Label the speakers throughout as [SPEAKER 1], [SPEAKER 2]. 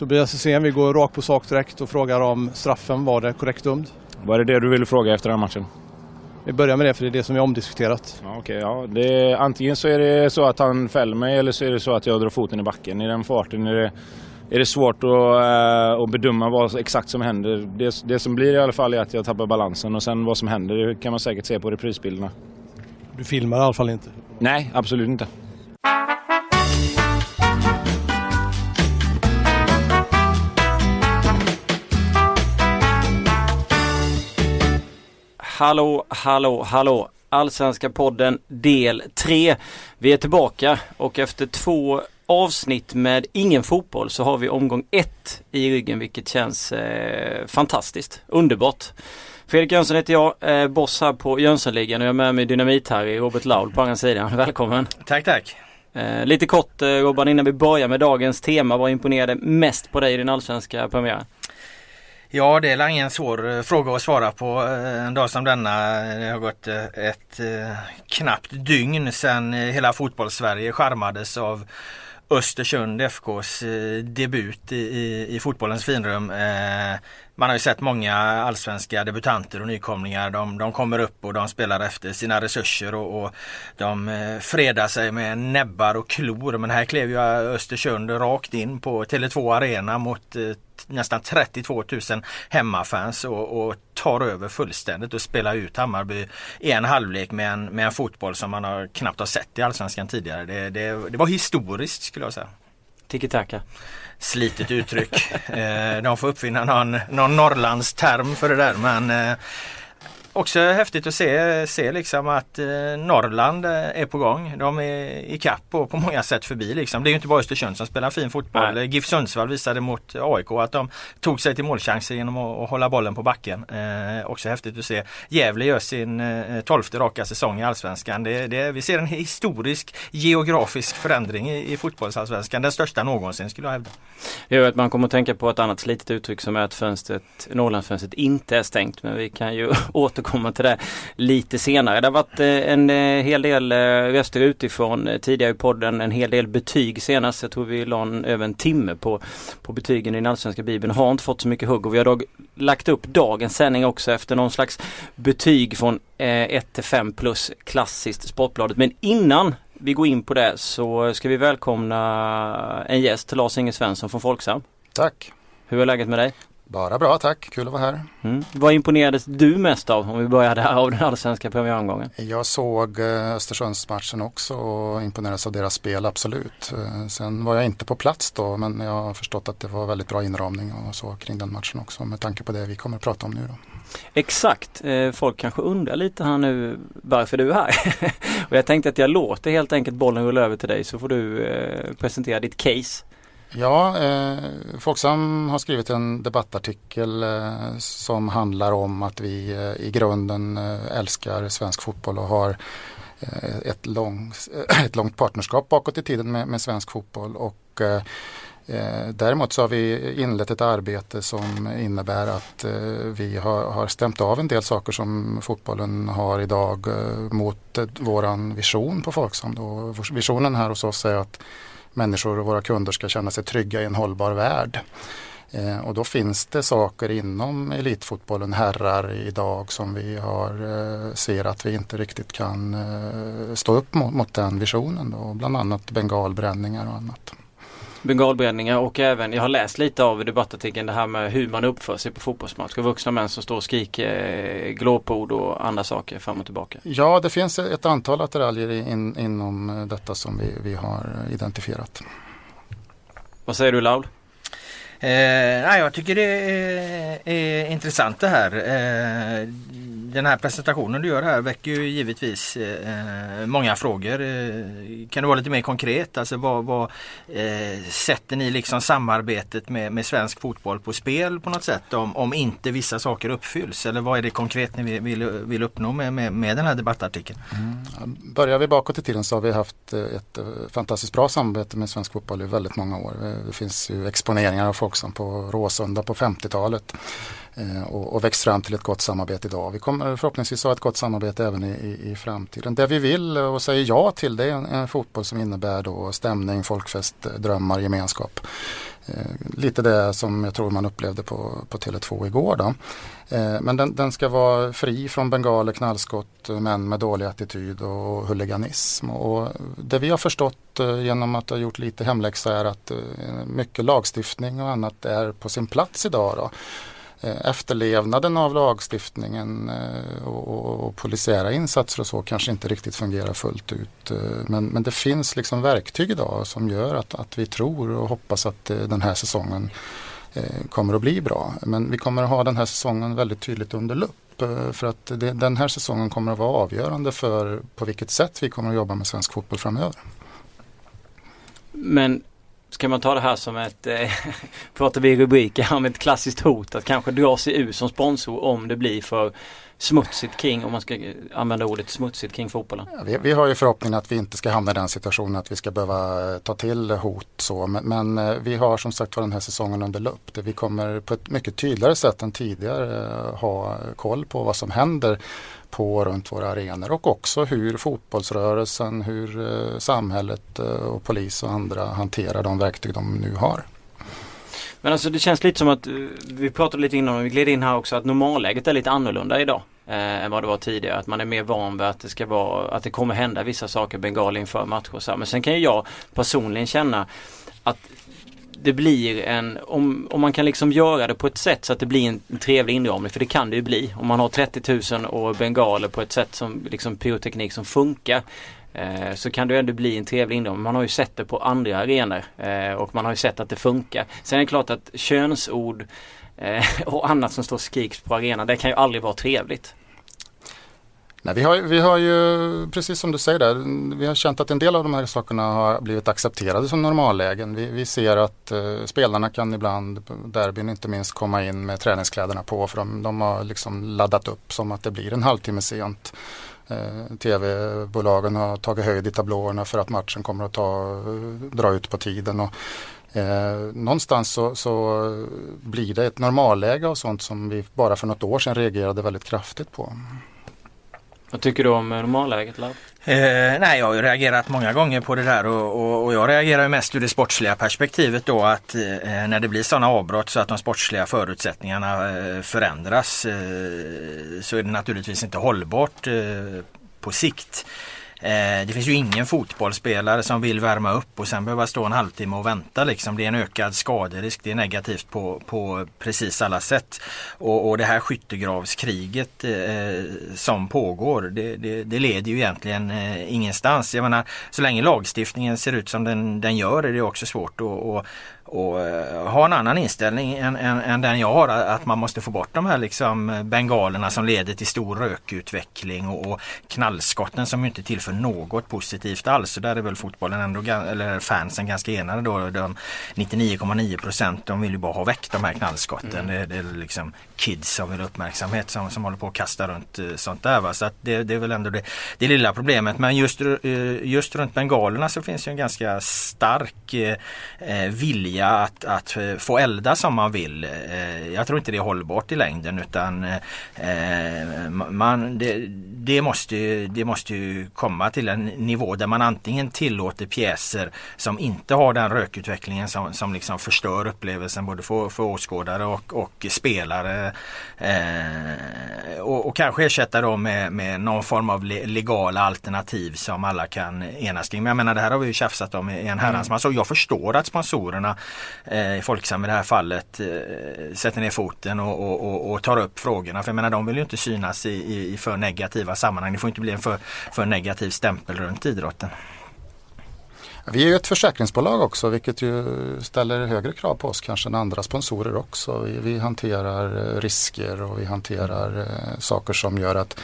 [SPEAKER 1] Tobias Hysén, vi går rakt på sak direkt och frågar om straffen var det korrekt dömd?
[SPEAKER 2] Var det det du ville fråga efter den matchen?
[SPEAKER 1] Vi börjar med det för det är det som är omdiskuterat.
[SPEAKER 2] Ja, okay, ja. Det, antingen så är det så att han fäller mig eller så är det så att jag drar foten i backen. I den farten är det, är det svårt att, äh, att bedöma vad exakt som händer. Det, det som blir i alla fall är att jag tappar balansen och sen vad som händer kan man säkert se på reprisbilderna.
[SPEAKER 1] Du filmar i alla fall inte?
[SPEAKER 2] Nej, absolut inte.
[SPEAKER 3] Hallå, hallå, hallå! Allsvenska podden del 3. Vi är tillbaka och efter två avsnitt med ingen fotboll så har vi omgång 1 i ryggen vilket känns eh, fantastiskt, underbart. Fredrik Jönsson heter jag, eh, boss här på Jönssonligan och jag är med mig Dynamit-Harry, Robert Laul på andra sidan. Välkommen!
[SPEAKER 4] Tack tack!
[SPEAKER 3] Eh, lite kort eh, Robban innan vi börjar med dagens tema, vad imponerade mest på dig i din allsvenska premiär?
[SPEAKER 4] Ja, det är ingen svår eh, fråga att svara på eh, en dag som denna. Det har gått eh, ett knappt dygn sedan hela fotbollssverige skärmades av Östersund FKs debut i, i, i fotbollens finrum. Man har ju sett många allsvenska debutanter och nykomlingar. De, de kommer upp och de spelar efter sina resurser och, och de eh, fredar sig med näbbar och klor. Men här klev ju eh, Östersund rakt in på Tele2 Arena mot eh, nästan 32 000 hemmafans och, och tar över fullständigt och spelar ut Hammarby i en halvlek med en, med en fotboll som man har knappt har sett i Allsvenskan tidigare. Det, det, det var historiskt skulle jag säga.
[SPEAKER 3] Tiki-taka.
[SPEAKER 4] Slitet uttryck. Eh, de får uppfinna någon, någon Norrlandsterm för det där men eh, Också häftigt att se, se liksom att eh, Norrland eh, är på gång. De är i kapp och på många sätt förbi. Liksom. Det är ju inte bara Östersund som spelar fin fotboll. Nej. GIF Sundsvall visade mot AIK att de tog sig till målchanser genom att, att hålla bollen på backen. Eh, också häftigt att se. Gävle gör sin eh, tolfte raka säsong i Allsvenskan. Det, det, vi ser en historisk geografisk förändring i, i fotbollsallsvenskan. Den största någonsin skulle jag hävda.
[SPEAKER 3] Det gör att man kommer att tänka på ett annat slitet uttryck som är att fönstret, Norrlandsfönstret inte är stängt. Men vi kan ju åter återkomma till det lite senare. Det har varit eh, en eh, hel del eh, röster utifrån tidigare i podden. En hel del betyg senast. Jag tror vi la en, över en timme på, på betygen i den allsvenska bibeln. Har inte fått så mycket hugg och vi har dag, lagt upp dagens sändning också efter någon slags betyg från 1 till 5 plus klassiskt Sportbladet. Men innan vi går in på det så ska vi välkomna en gäst, Lars Inge Svensson från Folksam.
[SPEAKER 5] Tack!
[SPEAKER 3] Hur är läget med dig?
[SPEAKER 5] Bara bra tack, kul att vara här.
[SPEAKER 3] Mm. Vad imponerades du mest av om vi börjar där av den allsvenska premiäromgången?
[SPEAKER 5] Jag såg eh, Östersundsmatchen också och imponerades av deras spel, absolut. Eh, sen var jag inte på plats då men jag har förstått att det var väldigt bra inramning och så kring den matchen också med tanke på det vi kommer att prata om nu då.
[SPEAKER 3] Exakt, eh, folk kanske undrar lite här nu varför du är här. och jag tänkte att jag låter helt enkelt bollen rulla över till dig så får du presentera ditt case.
[SPEAKER 5] Ja, eh, Folksam har skrivit en debattartikel eh, som handlar om att vi eh, i grunden eh, älskar svensk fotboll och har eh, ett, lång, eh, ett långt partnerskap bakåt i tiden med, med svensk fotboll. Och, eh, eh Däremot så har vi inlett ett arbete som innebär att eh, vi har, har stämt av en del saker som fotbollen har idag mot våran vision på Folksam. Då. Visionen här hos oss är att människor och våra kunder ska känna sig trygga i en hållbar värld. Eh, och då finns det saker inom elitfotbollen, herrar idag, som vi har, eh, ser att vi inte riktigt kan eh, stå upp mot, mot den visionen. Då, bland annat bengalbränningar och annat
[SPEAKER 3] bengalbränningar och även, jag har läst lite av i debattartikeln det här med hur man uppför sig på fotbollsmatcher. Vuxna män som står och skriker eh, glåpord och andra saker fram och tillbaka.
[SPEAKER 5] Ja, det finns ett antal attiraljer in, inom detta som vi, vi har identifierat.
[SPEAKER 3] Vad säger du Laul?
[SPEAKER 4] Eh, jag tycker det är, är intressant det här. Eh, den här presentationen du gör här väcker ju givetvis eh, många frågor. Eh, kan du vara lite mer konkret? Alltså vad, vad eh, sätter ni liksom samarbetet med, med svensk fotboll på spel på något sätt om, om inte vissa saker uppfylls? Eller vad är det konkret ni vill, vill, uppnå med, med, med den här debattartikeln?
[SPEAKER 5] Mm. Börjar vi bakåt i tiden så har vi haft ett fantastiskt bra samarbete med svensk fotboll i väldigt många år. Eh, det finns ju exponeringar av folk som på Råsunda på 50-talet eh, och, och växt fram till ett gott samarbete idag. Vi kommer förhoppningsvis ha ett gott samarbete även i, i, i framtiden. Det vi vill och säger ja till det är en, en fotboll som innebär då stämning, folkfest, drömmar, gemenskap. Eh, lite det som jag tror man upplevde på, på Tele2 igår. Då. Eh, men den, den, ska vara fri från bengaler, knallskott, eh, män med dålig attityd och huliganism. Och det vi har förstått eh, genom att ha gjort lite hemläxa är att eh, mycket lagstiftning och annat är på sin plats idag. Då. Eh, efterlevnaden av lagstiftningen eh, och, och polisiära insatser och så kanske inte riktigt fungerar fullt ut. Eh, men, men det finns liksom verktyg idag som gör att, att vi tror och hoppas att den här säsongen kommer att bli bra. Men vi kommer att ha den här säsongen väldigt tydligt under lupp. För att det, den här säsongen kommer att vara avgörande för på vilket sätt vi kommer att jobba med svensk fotboll framöver.
[SPEAKER 3] Men kan man ta det här som ett, eh, pratar vi i rubriker om ett klassiskt hot att kanske dra sig ur som sponsor om det blir för smutsigt kring, om man ska använda ordet smutsigt kring fotbollen?
[SPEAKER 5] Vi, vi, har ju förhoppningen att vi inte ska hamna i den situationen att vi ska behöva ta till hot så. Men, men eh, vi har som sagt var den här säsongen under lupp. vi kommer på ett mycket tydligare sätt än tidigare eh, ha koll på vad som händer på runt våra arenor och också hur fotbollsrörelsen, hur eh, samhället eh, och polis och andra hanterar de verktyg de nu har.
[SPEAKER 3] Men alltså det känns lite som att, eh, vi pratade lite innan, vi gled in här också, att normalläget är lite annorlunda idag eh, än vad det var tidigare. Att man är mer van vid att det ska vara, att det kommer hända vissa saker bengal inför matcher. och Så Men sen kan ju jag personligen känna att det blir en, om, om man kan liksom göra det på ett sätt så att det blir en trevlig inramning, för det kan det ju bli. Om man har 30 000 och bengaler på ett sätt som liksom pyroteknik som funkar. Eh, så kan det ändå bli en trevlig inramning. Man har ju sett det på andra arenor eh, och man har ju sett att det funkar. Sen är det klart att könsord eh, och annat som står och skriks på arenan, det kan ju aldrig vara trevligt.
[SPEAKER 5] Nej, vi, har, vi har ju, precis som du säger där, vi har känt att en del av de här sakerna har blivit accepterade som normallägen. Vi, vi ser att eh, spelarna kan ibland, derbyn inte minst, komma in med träningskläderna på för de, de har liksom laddat upp som att det blir en halvtimme sent. Eh, Tv-bolagen har tagit höjd i tablåerna för att matchen kommer att ta, eh, dra ut på tiden. Och, eh, någonstans så, så, blir det ett normalläge och sånt som vi bara för något år sedan reagerade väldigt kraftigt på.
[SPEAKER 3] Vad tycker du om eh, normalläget Lav?
[SPEAKER 4] Eh, nej, jag har ju reagerat många gånger på det där och, och, och jag reagerar mest ur det sportsliga perspektivet då att eh, när det blir sådana avbrott så att de sportsliga förutsättningarna eh, förändras eh, så är det naturligtvis inte hållbart eh, på sikt. Eh, det finns ju ingen fotbollsspelare som vill värma upp och sen behöva stå en halvtimme och vänta. Liksom. Det är en ökad skaderisk. Det är negativt på, på precis alla sätt. Och, och det här skyttegravskriget eh, som pågår det, det, det, leder ju egentligen eh, ingenstans. Jag menar, så länge lagstiftningen ser ut som den, den gör är det också svårt att och eh, ha en annan inställning än, än, än, den jag har att man måste få bort de här liksom bengalerna som leder till stor rökutveckling och, och knallskotten som inte tillför något positivt alls. Så där är väl fotbollen ändå, eller fansen ganska enade då. De 99,9 procent de vill ju bara ha väck de här knallskotten. Mm. Det, det, är liksom kids som vill ha uppmärksamhet som, som håller på att kasta runt uh, sånt där. Va? Så att det, det är väl ändå det, det lilla problemet. Men just, uh, just runt bengalerna så finns ju en ganska stark uh, vilja vilja att, att eh, få elda som man vill. Eh, jag tror inte det är hållbart i längden utan eh, man, det, det, måste, det måste ju komma till en nivå där man antingen tillåter pjäser som inte har den rökutvecklingen som, som liksom förstör upplevelsen både för, för åskådare och, och spelare. och, och, kanske ersätta dem med, med någon form av legala alternativ som alla kan enas kring. Men jag menar det här har vi ju tjafsat om i en herrans mm. massa. Jag förstår att sponsorerna eh, Folksam i det här fallet eh, sätter ner foten och, och, och, och, tar upp frågorna. För jag menar de vill ju inte synas i, i, i för negativa sammanhang. Det får inte bli en för, för negativ stämpel runt idrotten.
[SPEAKER 5] Vi är ju ett försäkringsbolag också vilket ju ställer högre krav på oss kanske än andra sponsorer också. Vi, vi hanterar eh, risker och vi hanterar eh, saker som gör att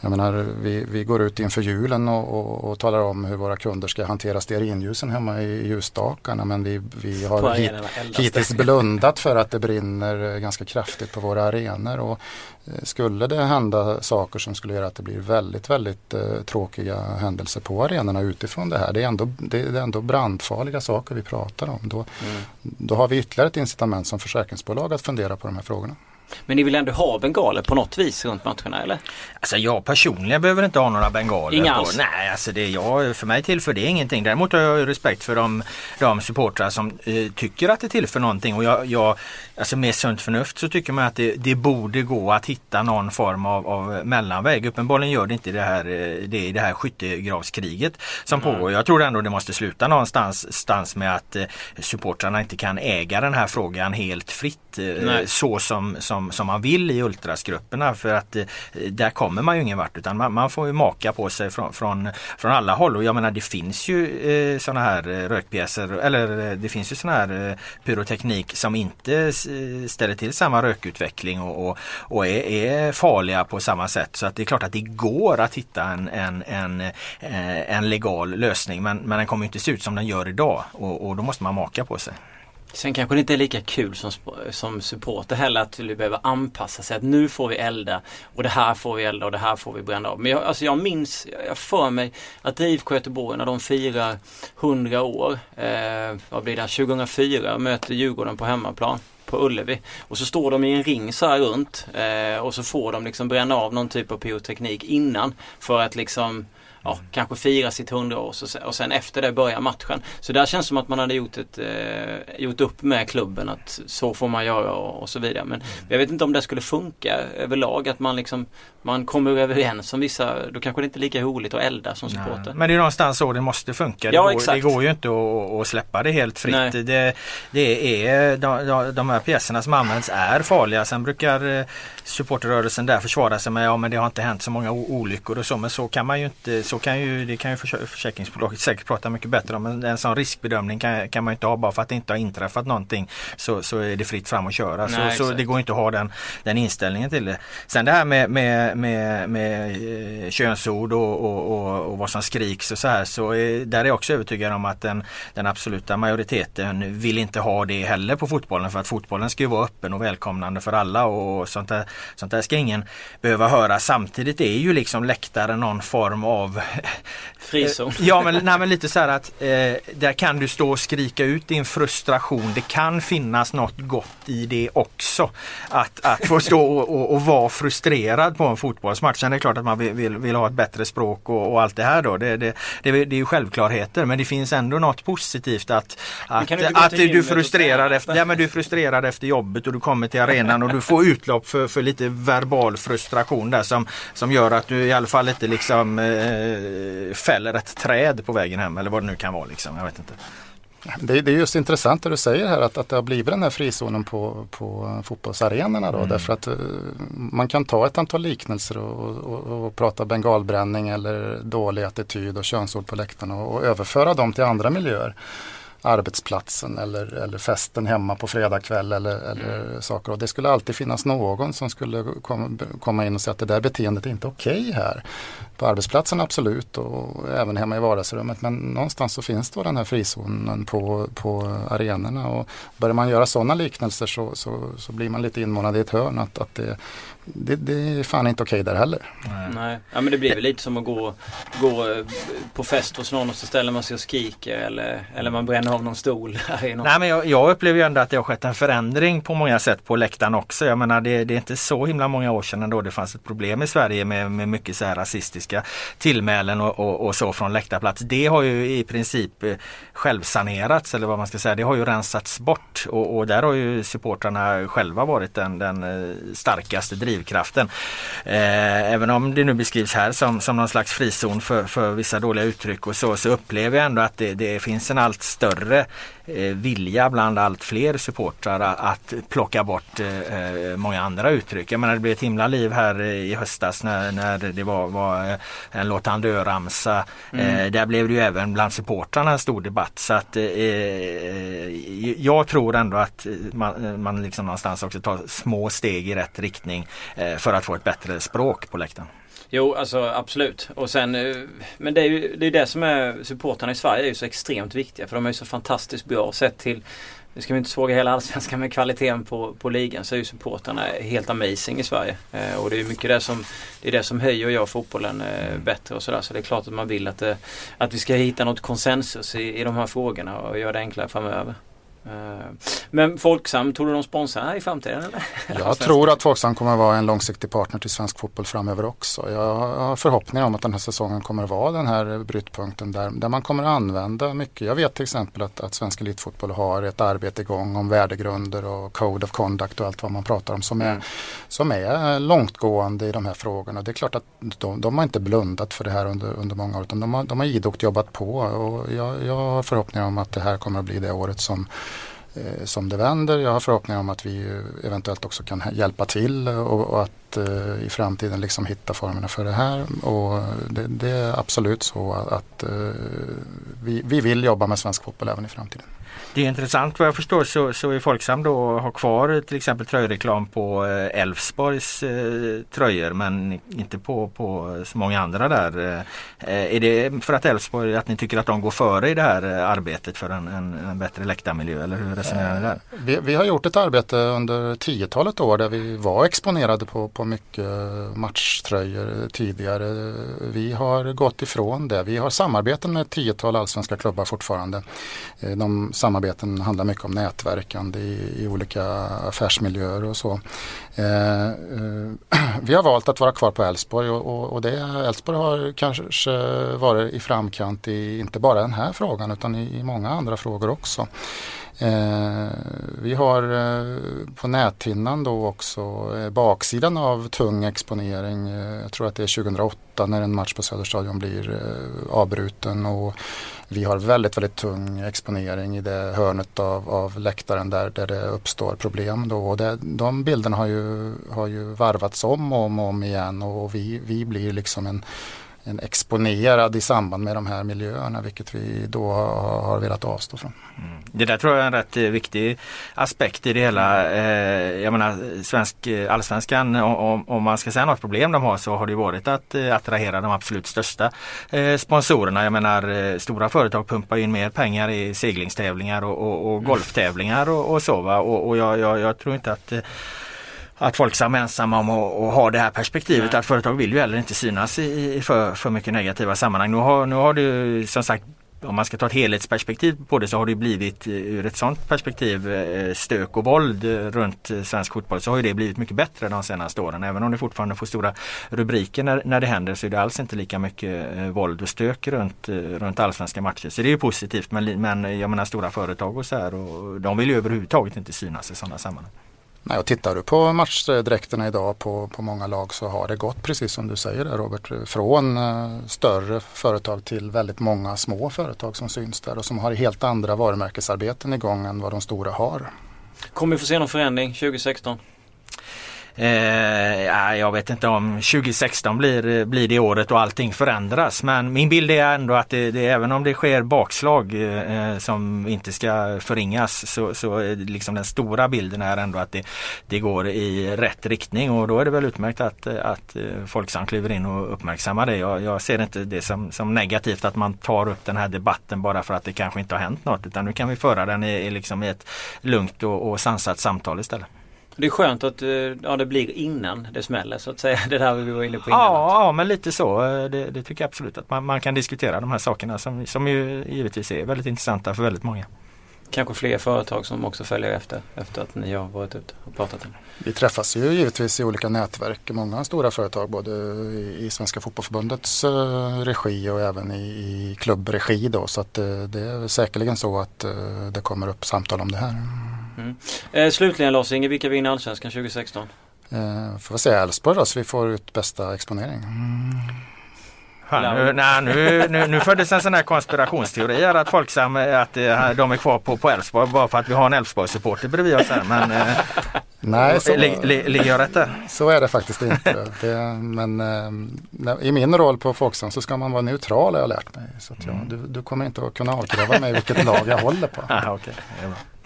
[SPEAKER 5] jag menar, vi, vi går ut inför julen och, och, och, talar om hur våra kunder ska hantera stearinljusen hemma i ljusstakarna men vi, vi har hit, hittills blundat för att det brinner ganska kraftigt på våra arenor. Och eh, skulle det hända saker som skulle göra att det blir väldigt, väldigt eh, tråkiga händelser på arenorna utifrån det här. Det är ändå, det är ändå brandfarliga saker vi pratar om. Då, mm. då har vi ytterligare ett incitament som försäkringsbolag att fundera på de här frågorna.
[SPEAKER 3] Men ni vill ändå ha bengaler på något vis runt matcherna eller?
[SPEAKER 4] Alltså jag personligen behöver inte ha några bengaler.
[SPEAKER 3] Inga alls?
[SPEAKER 4] Nej, alltså det jag, för mig tillför det ingenting. Däremot har jag respekt för de, de supportrar som eh, tycker att det tillför någonting. Och jag, jag, alltså med sunt förnuft så tycker man att det, det borde gå att hitta någon form av, av mellanväg. Uppenbarligen gör det inte det här, eh, det i det här skyttegravskriget som
[SPEAKER 3] Mm.
[SPEAKER 4] pågår. Jag tror ändå det måste sluta någonstans stans med att eh, supportrarna inte kan äga den här frågan helt fritt. eh. Så som, som, som man vill i ultrasgrupperna för att eh, där kommer man ju ingen vart utan man, man får ju maka på sig från, från, från alla håll och jag menar det finns ju eh, sådana här eh, rökpjäser eller eh, det finns ju sån här eh, pyroteknik som inte eh, ställer till samma rökutveckling och, och, och är, är farliga på samma sätt så att det är klart att det går att hitta en, en, en, en legal lösning men, men den kommer inte se ut som den gör idag och, och då måste man maka på sig.
[SPEAKER 3] Sen kanske det inte är lika kul som, som supporter heller att vi behöver anpassa sig. Att nu får vi elda och det här får vi elda och det här får vi bränna av. Men jag, alltså jag minns, jag för mig att IFK Göteborg när de firar 100 år, eh, vad blir det, 2004 möter Djurgården på hemmaplan på Ullevi. Och så står de i en ring så här runt eh, och så får de liksom bränna av någon typ av pyroteknik innan för att liksom ja, kanske fira sitt 100 år och, sen efter det börjar matchen. Så där känns det som att man hade gjort, ett, eh, gjort upp med klubben att så får man göra och, och så vidare. Men jag vet inte om det skulle funka överlag att man liksom man kommer överens om vissa, då kanske det inte är lika roligt att elda som supporter.
[SPEAKER 4] Men det är någonstans så det måste funka.
[SPEAKER 3] Ja,
[SPEAKER 4] det, går,
[SPEAKER 3] exakt.
[SPEAKER 4] det går ju inte att, att släppa det helt fritt. Det, det är, de, de- här pjäserna som används är farliga. Sen brukar eh, supporterrörelsen där försvara sig med ja men det har inte hänt så många olyckor och så. Men så kan man ju inte, så kan ju, det kan ju förs- försäkringsbolaget säkert prata mycket bättre om. Men en sån riskbedömning kan, kan man inte ha bara för att det inte har inträffat någonting så, så är det fritt fram att köra.
[SPEAKER 3] Nej,
[SPEAKER 4] så, så det går inte att ha den, den inställningen till det. Sen det här med, med, med, med eh, könsord och, och, och, och vad som skriks och så här så är, där är jag också övertygad om att den, den absoluta majoriteten vill inte ha det heller på fotbollen för att fotbollen ska ju vara öppen och välkomnande för alla och sånt där, sånt där ska ingen behöva höra. Samtidigt är ju liksom läktaren någon form av
[SPEAKER 3] Frizon.
[SPEAKER 4] Ja men, nej, men lite så här att eh, där kan du stå och skrika ut din frustration. Det kan finnas något gott i det också. Att, att få stå och, och, och vara frustrerad på en fotbollsmatch. Sen är det klart att man vill, vill, vill ha ett bättre språk och, och allt det här då. Det, det, det, det är ju självklarheter men det finns ändå något positivt att, att,
[SPEAKER 3] du
[SPEAKER 4] att
[SPEAKER 3] till
[SPEAKER 4] du frustrerad efter, ja, men du är frustrerad efter jobbet och du kommer till arenan och du får utlopp för, för lite verbal frustration där som, som gör att du i alla fall inte liksom eh, fäller ett träd på vägen hem eller vad det nu kan vara. Liksom. Jag vet inte.
[SPEAKER 5] Det, det är just intressant det du säger här att, att det har blivit den här frizonen på, på fotbollsarenorna då. Därför att eh, man kan ta ett antal liknelser och, och, och prata bengalbränning eller dålig attityd och könsord på läktarna och, och överföra dem till andra miljöer. Arbetsplatsen eller, eller festen hemma på fredagkväll eller, eller saker. Och det skulle alltid finnas någon som skulle komma, komma in och säga att det där beteendet är inte okej här. På arbetsplatsen absolut och även hemma i vardagsrummet. Men någonstans så finns då den här frizonen på, på arenorna. Och börjar man göra sådana liknelser så, så, så blir man lite inmånad i ett hörn. Att, att det, det, det är fan inte okej där heller.
[SPEAKER 3] Nej, ja, men det blir väl lite som att gå, gå eh, på fest hos någon och så ställer man sig och skriker eller, eller man bränner av någon stol. någon-
[SPEAKER 4] Nej, men jag, jag upplever ju ändå att det har skett en förändring på många sätt på läktaren också. Jag menar det, det är inte så himla många år sedan ändå det fanns ett problem i Sverige med, med mycket så här rasistiska tillmälen och, och, och så från läktarplats. Det har ju i princip eh, självsanerats eller vad man ska säga. Det har ju rensats bort och, och där har ju supportrarna själva varit den, den eh, starkaste drivkraften. Eh, även om det nu beskrivs här som, som någon slags frizon för, för vissa dåliga uttryck och så, så upplever jag ändå att det, det finns en allt större eh, vilja bland allt fler supportrar att, plocka bort eh, eh, många andra uttryck. Jag menar det blev ett himla liv här i höstas när, när det var, var en låt han dö-ramsa. Eh, där blev det ju även bland supportrarna en stor debatt. Så att eh, eh, jag tror ändå att man, man liksom någonstans också tar små steg i rätt riktning eh, för att få ett bättre språk på läktaren.
[SPEAKER 3] Jo, alltså absolut. Och sen, eh, men det är ju det, är det som är supportarna i Sverige är ju så extremt viktiga för de är ju så fantastiskt bra sett till nu ska vi inte såga hela allsvenskan med kvaliteten på, på ligan så är ju supportarna helt amazing i Sverige. Eh, och det är mycket det som, det är det som höjer och gör fotbollen eh, bättre och sådär. Så det är klart att man vill att, det, att vi ska hitta något konsensus i, i de här frågorna och göra det enklare framöver. Eh, men Folksam, tror du de sponsrar i framtiden? Eller?
[SPEAKER 5] Jag tror att Folksam kommer att vara en långsiktig partner till svensk fotboll framöver också. Jag har förhoppningar om att den här säsongen kommer att vara den här brytpunkten där, där man kommer att använda mycket. Jag vet till exempel att, att svensk elitfotboll har ett arbete igång om värdegrunder och code of conduct och allt vad man pratar om som är, mm. som är långtgående i de här frågorna. Det är klart att de, de har inte blundat för det här under, under många år utan de har, de har idogt jobbat på och jag, jag har förhoppningar om att det här kommer att bli det året som Eh, som det vänder. Jag har förhoppningar om att vi eventuellt också kan hjälpa till och, och att eh, i framtiden liksom hitta formerna för det här. Och det, det är absolut så att eh, vi, vi vill jobba med svensk fotboll även i framtiden.
[SPEAKER 4] Det är intressant vad jag förstår så, så är Folksam då har kvar till exempel tröjreklam på eh, Elfsborgs eh, tröjor men inte på, på så många andra där. Eh, är det för att Elfsborg, att ni tycker att de går före i det här eh, arbetet för en, en, en bättre läktarmiljö eller hur resonerar ni där?
[SPEAKER 5] Vi, vi, har gjort ett arbete under tiotalet år där vi var exponerade på, på mycket matchtröjor tidigare. Vi har gått ifrån det. Vi har samarbeten med ett tiotal allsvenska klubbar fortfarande. Eh, de samarbeten handlar mycket om nätverkande i, i olika affärsmiljöer och så. Eh, eh, vi har valt att vara kvar på Älvsborg och, och, och Älvsborg har kanske varit i framkant i inte bara den här frågan utan i, i många andra frågor också. Eh, vi har eh, på näthinnan då också eh, baksidan av tung exponering. Eh, jag tror att det är 2008 när en match på Söderstadion blir eh, avbruten och vi har väldigt, väldigt tung exponering i det hörnet av, av läktaren där, där det uppstår problem. Då. Och det, de bilderna har ju, har ju varvats om och om, och om igen och vi, vi blir liksom en en exponerad i samband med de här miljöerna vilket vi då har velat avstå från.
[SPEAKER 4] Mm. Det där tror jag är en rätt eh, viktig aspekt i det hela. Eh, jag menar svensk, eh, allsvenskan om, om man ska säga något problem de har så har det varit att eh, attrahera de absolut största sponsorerna. Jag menar stora företag pumpar in mer pengar i seglingstävlingar och, och, och golftävlingar och, och så. Va? Och, och jag, jag, jag tror inte att att Folksam är ensamma om att ha det här perspektivet Nej. att företag vill ju heller inte synas i, för, för mycket negativa sammanhang. Nu har, nu har det som sagt om man ska ta ett helhetsperspektiv på det så har det blivit eh, ur ett sådant perspektiv eh, stök och våld eh, runt svensk fotboll så har det blivit mycket bättre de senaste åren. Även om det fortfarande får stora rubriker när, när det händer så är det alls inte lika mycket våld och stök runt, runt allsvenska matcher. Så det är ju positivt men, men jag menar stora företag och så här och de vill ju överhuvudtaget inte synas i sådana sammanhang.
[SPEAKER 5] Nej, och tittar du på matchdräkterna idag på, på många lag så har det gått precis som du säger där Robert. Från eh, större företag till väldigt många små företag som syns där och som har helt andra varumärkesarbeten igång än vad de stora har.
[SPEAKER 3] Kommer vi få se någon förändring 2016?
[SPEAKER 4] Eh, jag vet inte om 2016 blir, blir det året och allting förändras. Men min bild är ändå att det, det även om det sker bakslag eh, som inte ska förringas så, så liksom den stora bilden är ändå att det, det går i rätt riktning och då är det väl utmärkt att, att eh, Folksam kliver in och uppmärksammar det. Jag, jag ser inte det som, som negativt att man tar upp den här debatten bara för att det kanske inte har hänt något utan nu kan vi föra den i, liksom i ett lugnt och, och sansat samtal istället.
[SPEAKER 3] Det är skönt att eh, ja, det blir innan det smäller så att säga. Det där vi var inne på innan.
[SPEAKER 4] Ja, ja men lite så. Det, det, tycker jag absolut att man, man, kan diskutera de här sakerna som, som ju givetvis är väldigt intressanta för väldigt många.
[SPEAKER 3] Kanske fler företag som också följer efter efter att ni har varit ute och pratat om
[SPEAKER 5] Vi träffas ju givetvis i olika nätverk. Många stora företag både i Svenska Fotbollförbundets eh, regi och även i, i klubbregi. Då, så att det, eh, det är säkerligen så att det kommer upp samtal om det här.
[SPEAKER 3] Mm. Eh, slutligen Lars-Inge, vilka vinner Allsvenskan 2016?
[SPEAKER 5] Eh, får vi säga Elfsborg då så vi får ut bästa exponering. Mm.
[SPEAKER 4] Fan, nu, nej, nu, nu, nu föddes en sån här konspirationsteori här att Folksam att eh, de är kvar på Elfsborg bara för att vi har en Elfsborg-supporter bredvid oss här. Men, eh,
[SPEAKER 5] nej, så,
[SPEAKER 4] ligger jag rätt där?
[SPEAKER 5] Så är det faktiskt inte. Det, men eh, i min roll på Folksam så ska man vara neutral har jag lärt mig. Så att jag, mm. du, du kommer inte att kunna avkräva mig vilket lag jag håller på.
[SPEAKER 3] Ah, okay.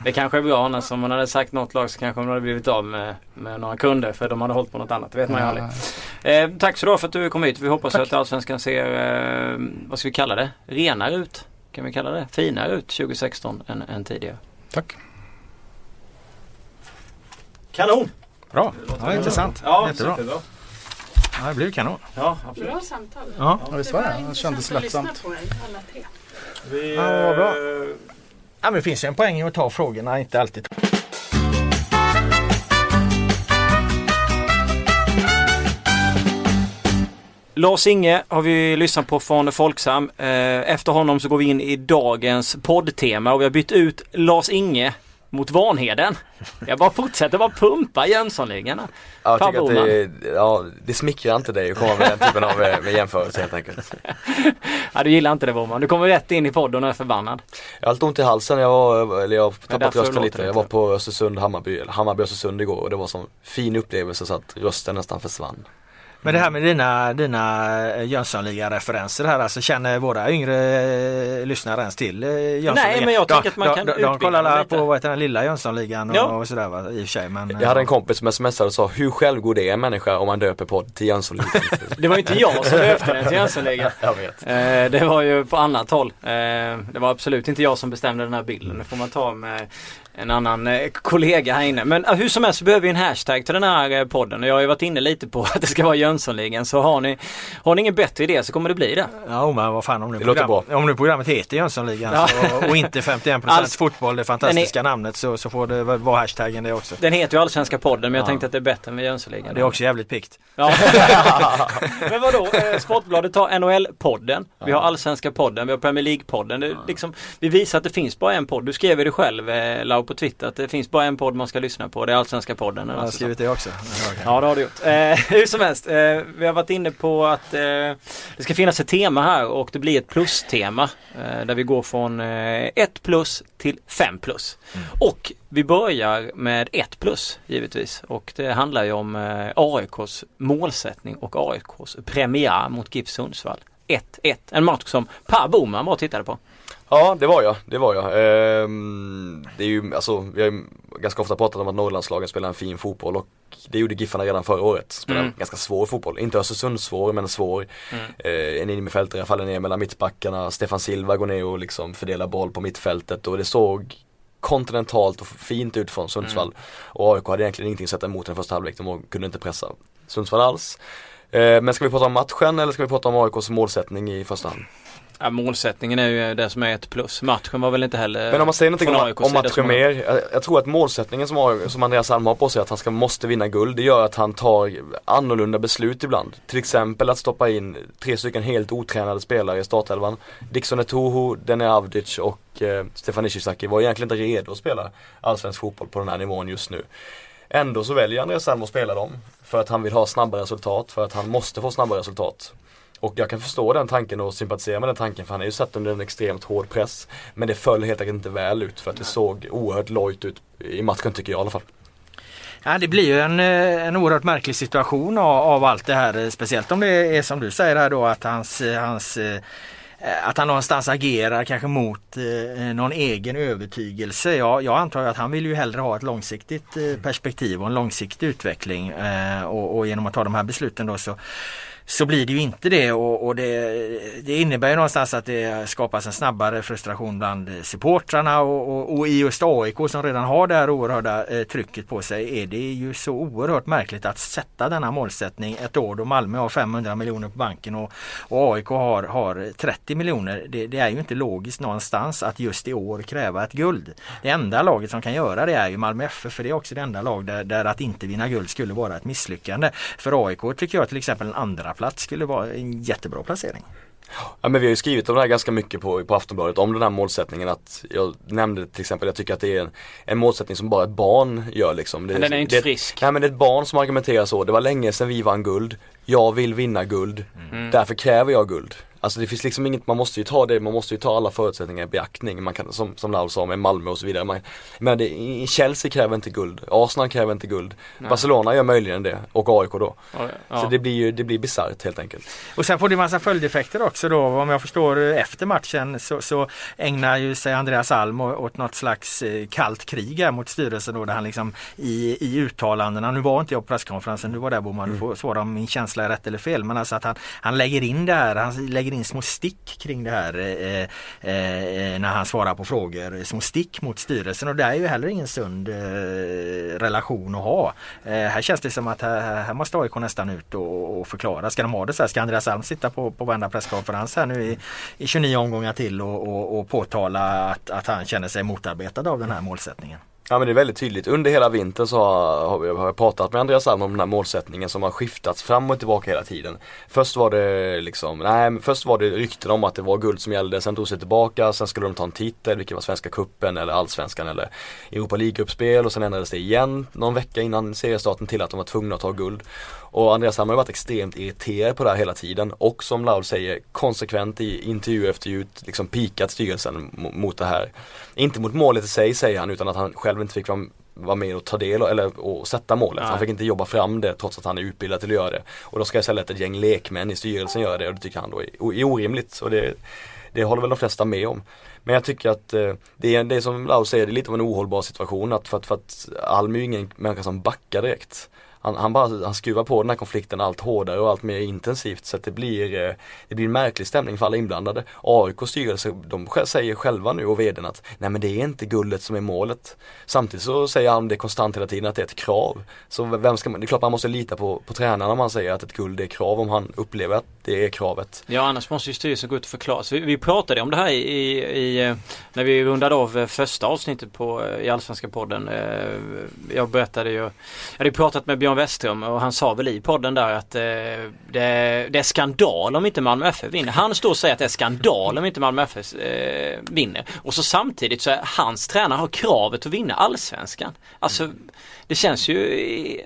[SPEAKER 3] Det kanske är bra annars om man hade sagt något lag så kanske man hade blivit av med, med några kunder för de hade hållit på något annat. Det vet man ju aldrig. Eh, tack så du för att du kom hit. Vi hoppas tack. att Allsvenskan ser, eh, vad ska vi kalla det, renare ut. Kan vi kalla det? Finare ut 2016 än, än tidigare.
[SPEAKER 5] Tack.
[SPEAKER 3] Kanon!
[SPEAKER 4] Bra, ja, intressant.
[SPEAKER 3] Ja, Jättebra.
[SPEAKER 4] Ja, det blev kanon.
[SPEAKER 6] Ja, absolut. Bra samtal.
[SPEAKER 5] Ja, ja visst var det? Det kändes lättsamt.
[SPEAKER 3] Vi, ja, bra.
[SPEAKER 4] Ja, men det finns ju en poäng i att ta frågorna, inte alltid.
[SPEAKER 3] Lars Inge har vi lyssnat på från Folksam. Eh, efter honom så går vi in i dagens poddtema och vi har bytt ut Lars Inge mot Vanheden. Jag bara fortsätter bara pumpa Jönssonligan.
[SPEAKER 6] Ja, jag tycker att det, ja, det smickrar inte dig att komma med den typen av eh, med jämförelse helt enkelt.
[SPEAKER 3] ja, du gillar inte det Boman. Du kommer rätt in i podden och är förbannad.
[SPEAKER 6] Jag har lite ont i halsen. Jag var, eller jag har tappat rösten lite. Jag var på Östersund, Hammarby, eller Hammarby Östersund igår och det var en sån fin upplevelse så att rösten nästan försvann.
[SPEAKER 4] Men det här med dina, dina eh, Jönssonliga-referenser här, alltså känner våra yngre eh, lyssnare ens till eh, Jönssonligan?
[SPEAKER 3] Nej men jag tycker att man kan
[SPEAKER 4] De, de, de kollar på vad heter den lilla Jönssonligan och, ja. och sådär va, i och för sig. Men,
[SPEAKER 6] jag hade en kompis som smsade och sa hur självgod är en människa om man döper podd till Jönssonligan?
[SPEAKER 3] det var inte jag som döpte den till Jönssonligan.
[SPEAKER 6] jag vet.
[SPEAKER 3] det var ju på annat håll. det var absolut inte jag som bestämde den här bilden. Det får man ta med en annan eh, kollega här inne. Men hur som helst så behöver vi en hashtag till den här eh, podden och jag har ju varit inne lite på att det ska vara Jönssonligan. Så har ni, har ni ingen bättre idé så kommer det bli det.
[SPEAKER 4] Ja men vad fan om nu, program, om nu programmet heter Jönssonligan ja. så, och inte 51% alltså, fotboll, det fantastiska är, namnet så, så får det vara hashtaggen det också.
[SPEAKER 3] Den heter ju Allsvenska podden men jag tänkte att det är bättre med Jönssonligan.
[SPEAKER 4] Det är också jävligt pikt.
[SPEAKER 3] Ja. men vadå, eh, Sportbladet tar NHL-podden, vi har Allsvenska podden, vi har Premier League-podden. Liksom, vi visar att det finns bara en podd. Du skrev det själv Lau på Twitter att det finns bara en podd man ska lyssna på. Det är Allsvenska podden.
[SPEAKER 4] Jag har skrivit det också.
[SPEAKER 3] Ja det har du gjort. Eh, hur som helst. Eh, vi har varit inne på att eh, det ska finnas ett tema här och det blir ett plus-tema. Eh, där vi går från 1 eh, plus till 5 plus. Mm. Och vi börjar med 1 plus givetvis. Och det handlar ju om eh, AIKs målsättning och AIKs premiär mot GIF Sundsvall. 1-1. En match som Per Boman var och tittade på.
[SPEAKER 6] Ja det var jag, det var jag. Ehm, det är ju, alltså, vi har ju ganska ofta pratat om att Norrlandslagen spelar en fin fotboll och det gjorde Giffarna redan förra året. Spelade mm. ganska svår fotboll, inte Östersund svår men svår. Mm. Ehm, en innermittfältare faller ner mellan mittbackarna, Stefan Silva går ner och liksom fördelar boll på mittfältet och det såg kontinentalt och fint ut från Sundsvall. Mm. Och AIK hade egentligen ingenting att sätta emot den första halvlek, de kunde inte pressa Sundsvall alls. Ehm, men ska vi prata om matchen eller ska vi prata om AIKs målsättning i första hand?
[SPEAKER 3] Ja, målsättningen är ju det som är ett plus. Matchen var väl inte heller
[SPEAKER 6] Men om man säger någonting om, om matchen mer. Jag, jag, tror att målsättningen som, har, som Andreas Alm har på sig att han ska, måste vinna guld. Det gör att han tar annorlunda beslut ibland. Till exempel att stoppa in tre stycken helt otränade spelare i startelvan. Dixon Etoho, Dene Avdic och eh, Stefan Ishizaki var egentligen inte redo att spela allsvensk fotboll på den här nivån just nu. Ändå så väljer Andreas Alm att spela dem. För att han vill ha snabba resultat, för att han måste få snabba resultat. Och jag kan förstå den tanken och sympatisera med den tanken för han är ju satt under en extremt hård press. Men det föll helt enkelt inte väl ut för att det såg oerhört lojt ut i matchen tycker jag i alla fall.
[SPEAKER 4] Ja, det blir ju en, eh, en oerhört märklig situation av, av, allt det här. Speciellt om det är som du säger här då att hans, hans eh, att han någonstans agerar kanske mot eh, någon egen övertygelse. Ja, jag antar att han vill ju hellre ha ett långsiktigt eh, perspektiv och en långsiktig utveckling. Eh, och, och, genom att ta de här besluten då så så blir det ju inte det och, och det, det, innebär ju någonstans att det skapas en snabbare frustration bland supportrarna och, och, och i just AIK som redan har det här oerhörda eh, trycket på sig är det ju så oerhört märkligt att sätta denna målsättning ett år då Malmö har 500 miljoner på banken och, och AIK har, har 30 miljoner. Det, det, är ju inte logiskt någonstans att just i år kräva ett guld. Det enda laget som kan göra det är ju Malmö FF för det är också det enda lag där, där att inte vinna guld skulle vara ett misslyckande. För AIK tycker jag till exempel en andra plats skulle vara en jättebra placering.
[SPEAKER 6] Ja men vi har ju skrivit om det här ganska mycket på, på Aftonbladet om den här målsättningen att jag nämnde till exempel, jag tycker att det är en, en målsättning som bara ett barn gör liksom. Det,
[SPEAKER 3] men den är inte
[SPEAKER 6] det,
[SPEAKER 3] frisk.
[SPEAKER 6] Nej men det är ett barn som argumenterar så, det var länge sedan vi vann guld, jag vill vinna guld, mm. därför kräver jag guld. Alltså det finns liksom inget, man måste ju ta det, man måste ju ta alla förutsättningar i beaktning. Man kan, som, som Laul sa med Malmö och så vidare. Man, men det, Chelsea kräver inte guld, Arsenal kräver inte guld. Nej. Barcelona gör möjligen det och AIK då. Ja. Så det blir ju, det blir bisarrt helt enkelt.
[SPEAKER 4] Och sen får det massa följdeffekter också då. Om jag förstår efter matchen så, så ägnar ju sig Andreas Alm åt något slags eh, kallt krig här mot styrelsen då där han liksom i, i uttalandena, nu var inte jag på presskonferensen, du var där Boman, du får svara om min känsla är rätt eller fel. Men alltså att han, han lägger in det här, han lägger lägger in små stick kring det här eh, eh, eh, när han svarar på frågor. Små stick mot styrelsen och det är ju heller ingen sund eh, relation att ha. Eh, här känns det som att här, här måste AIK nästan ut och, och, förklara. Ska de ha det så här? Ska Andreas Alm sitta på, på varenda presskonferens här nu i, i 29 omgångar till och, och, och påtala att, att han känner sig motarbetad av den här målsättningen?
[SPEAKER 6] Ja men det är väldigt tydligt. Under hela vintern så har, har jag pratat med Andreas Alm om den här målsättningen som har skiftats fram och tillbaka hela tiden. Först var det liksom, nej först var det rykten om att det var guld som gällde, sen tog sig tillbaka, sen skulle de ta en titel, vilket var Svenska Kuppen eller Allsvenskan eller Europa League-gruppspel och sen ändrades det igen någon vecka innan seriestarten till att de var tvungna att ta guld. Och Andreas Alm har varit extremt irriterad på det här hela tiden och som Laul säger konsekvent i intervju efter intervju liksom pikat styrelsen mot det här. Inte mot målet i sig säger han utan att han själv inte fick vara med och ta del eller och sätta målet. Nej. Han fick inte jobba fram det trots att han är utbildad till att göra det. Och då ska istället ett gäng lekmän i styrelsen göra det och det tycker han då är, är orimligt. Och det, det håller väl de flesta med om. Men jag tycker att eh, det, är, det är som Lau säger, det är lite av en ohållbar situation att för att, för att Alm är ju ingen människa som backar direkt han, han, bara, han skruvar på den här konflikten allt hårdare och allt mer intensivt så att det blir, eh, det blir en märklig stämning för alla inblandade. AIKs styrelse, de säger själva nu och vdn att nej men det är inte guldet som är målet. Samtidigt så säger han det konstant hela tiden att det är ett krav. Så vem ska man, det är klart man måste lita på, på tränarna om han säger att ett guld är krav om han upplever att det är kravet.
[SPEAKER 3] Ja annars måste ju styrelsen gå ut och förklara. Så vi, vi pratade om det här i, i, eh, när vi rundade av eh, första avsnittet på, i Allsvenska podden. Jag berättade ju, jag hade pratat med Björn Björn Westrum och han sa väl i podden där att eh, det, det, är skandal om inte Malmö FF vinner. Han står och säger att det är skandal om inte Malmö FF eh, vinner. Och så samtidigt så är hans tränare har kravet att vinna allsvenskan. Alltså det känns ju,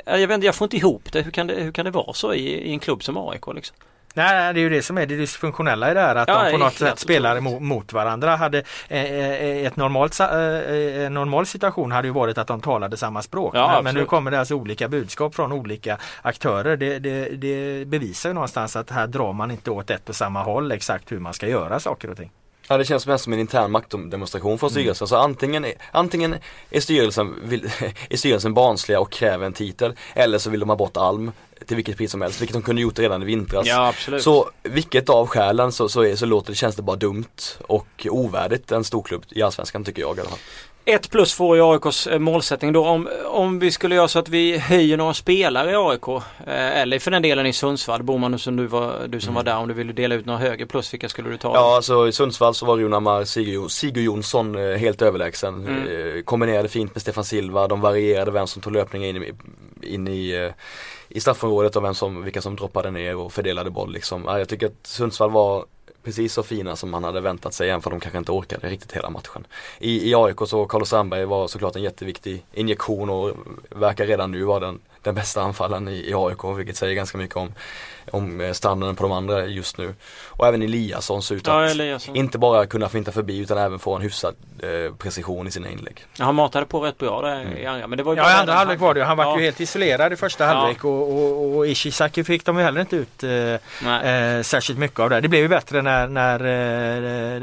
[SPEAKER 3] eh, jag vet inte, jag får inte ihop det. Hur kan det, hur kan det vara så i, i en klubb som AIK liksom?
[SPEAKER 4] Nej, det är ju det som är det dysfunktionella i det här att ja, de på något sätt spelar mot, mot varandra. Hade, eh, eh ett normalt, eh, eh, en normal situation hade ju varit att de talade samma språk. Ja, men, men nu kommer det alltså olika budskap från olika aktörer. Det, det, det bevisar ju någonstans att här drar man inte åt ett och samma håll exakt hur man ska göra saker och ting.
[SPEAKER 6] Ja det känns mest som en intern maktdemonstration från styrelsen. Mm. Så antingen, antingen är, styrelsen, vill, är styrelsen barnsliga och kräver en titel eller så vill de ha bort Alm till vilket pris som helst, vilket de kunde gjort redan i vintras.
[SPEAKER 3] Ja, absolut.
[SPEAKER 6] Så vilket av skälen så, så, är, så låter det, känns det bara dumt och ovärdigt en storklubb i Allsvenskan tycker jag i alla fall.
[SPEAKER 3] Ett plus får ju AIKs eh, målsättning då. Om, om vi skulle göra så att vi höjer några spelare i AIK. Eh, eller för den delen i Sundsvall. Boman som du, var, du som mm. var där. Om du ville dela ut några högre plus, vilka skulle du ta?
[SPEAKER 6] Ja, alltså i Sundsvall så var Runamar Sigurd, Sigurd Jonsson eh, helt överlägsen. Mm. kombinerade fint med Stefan Silva. De varierade vem som tog löpningen in, i, in i, i straffområdet och vem som, vilka som droppade ner och fördelade boll liksom. Jag tycker att Sundsvall var precis så fina som man hade väntat sig även för de kanske inte orkade riktigt hela matchen. I, i AIK så Carlos Sandberg var såklart en jätteviktig injektion och verkar redan nu vara den den bästa anfallaren i, i AIK vilket säger ganska mycket om, om eh, standarden på de andra just nu. Och även Eliasson ser ut att ja, inte bara kunna finta förbi utan även få en hyfsad eh, precision i sina inlägg.
[SPEAKER 3] Ja, han matade på rätt bra där mm. i andra. Men det var
[SPEAKER 4] ja i andra halvlek var det Han var ja. ju helt isolerad i första halvlek och, och, och Ishizaki fick de ju heller inte ut eh, eh, särskilt mycket av det. Det blev ju bättre när, när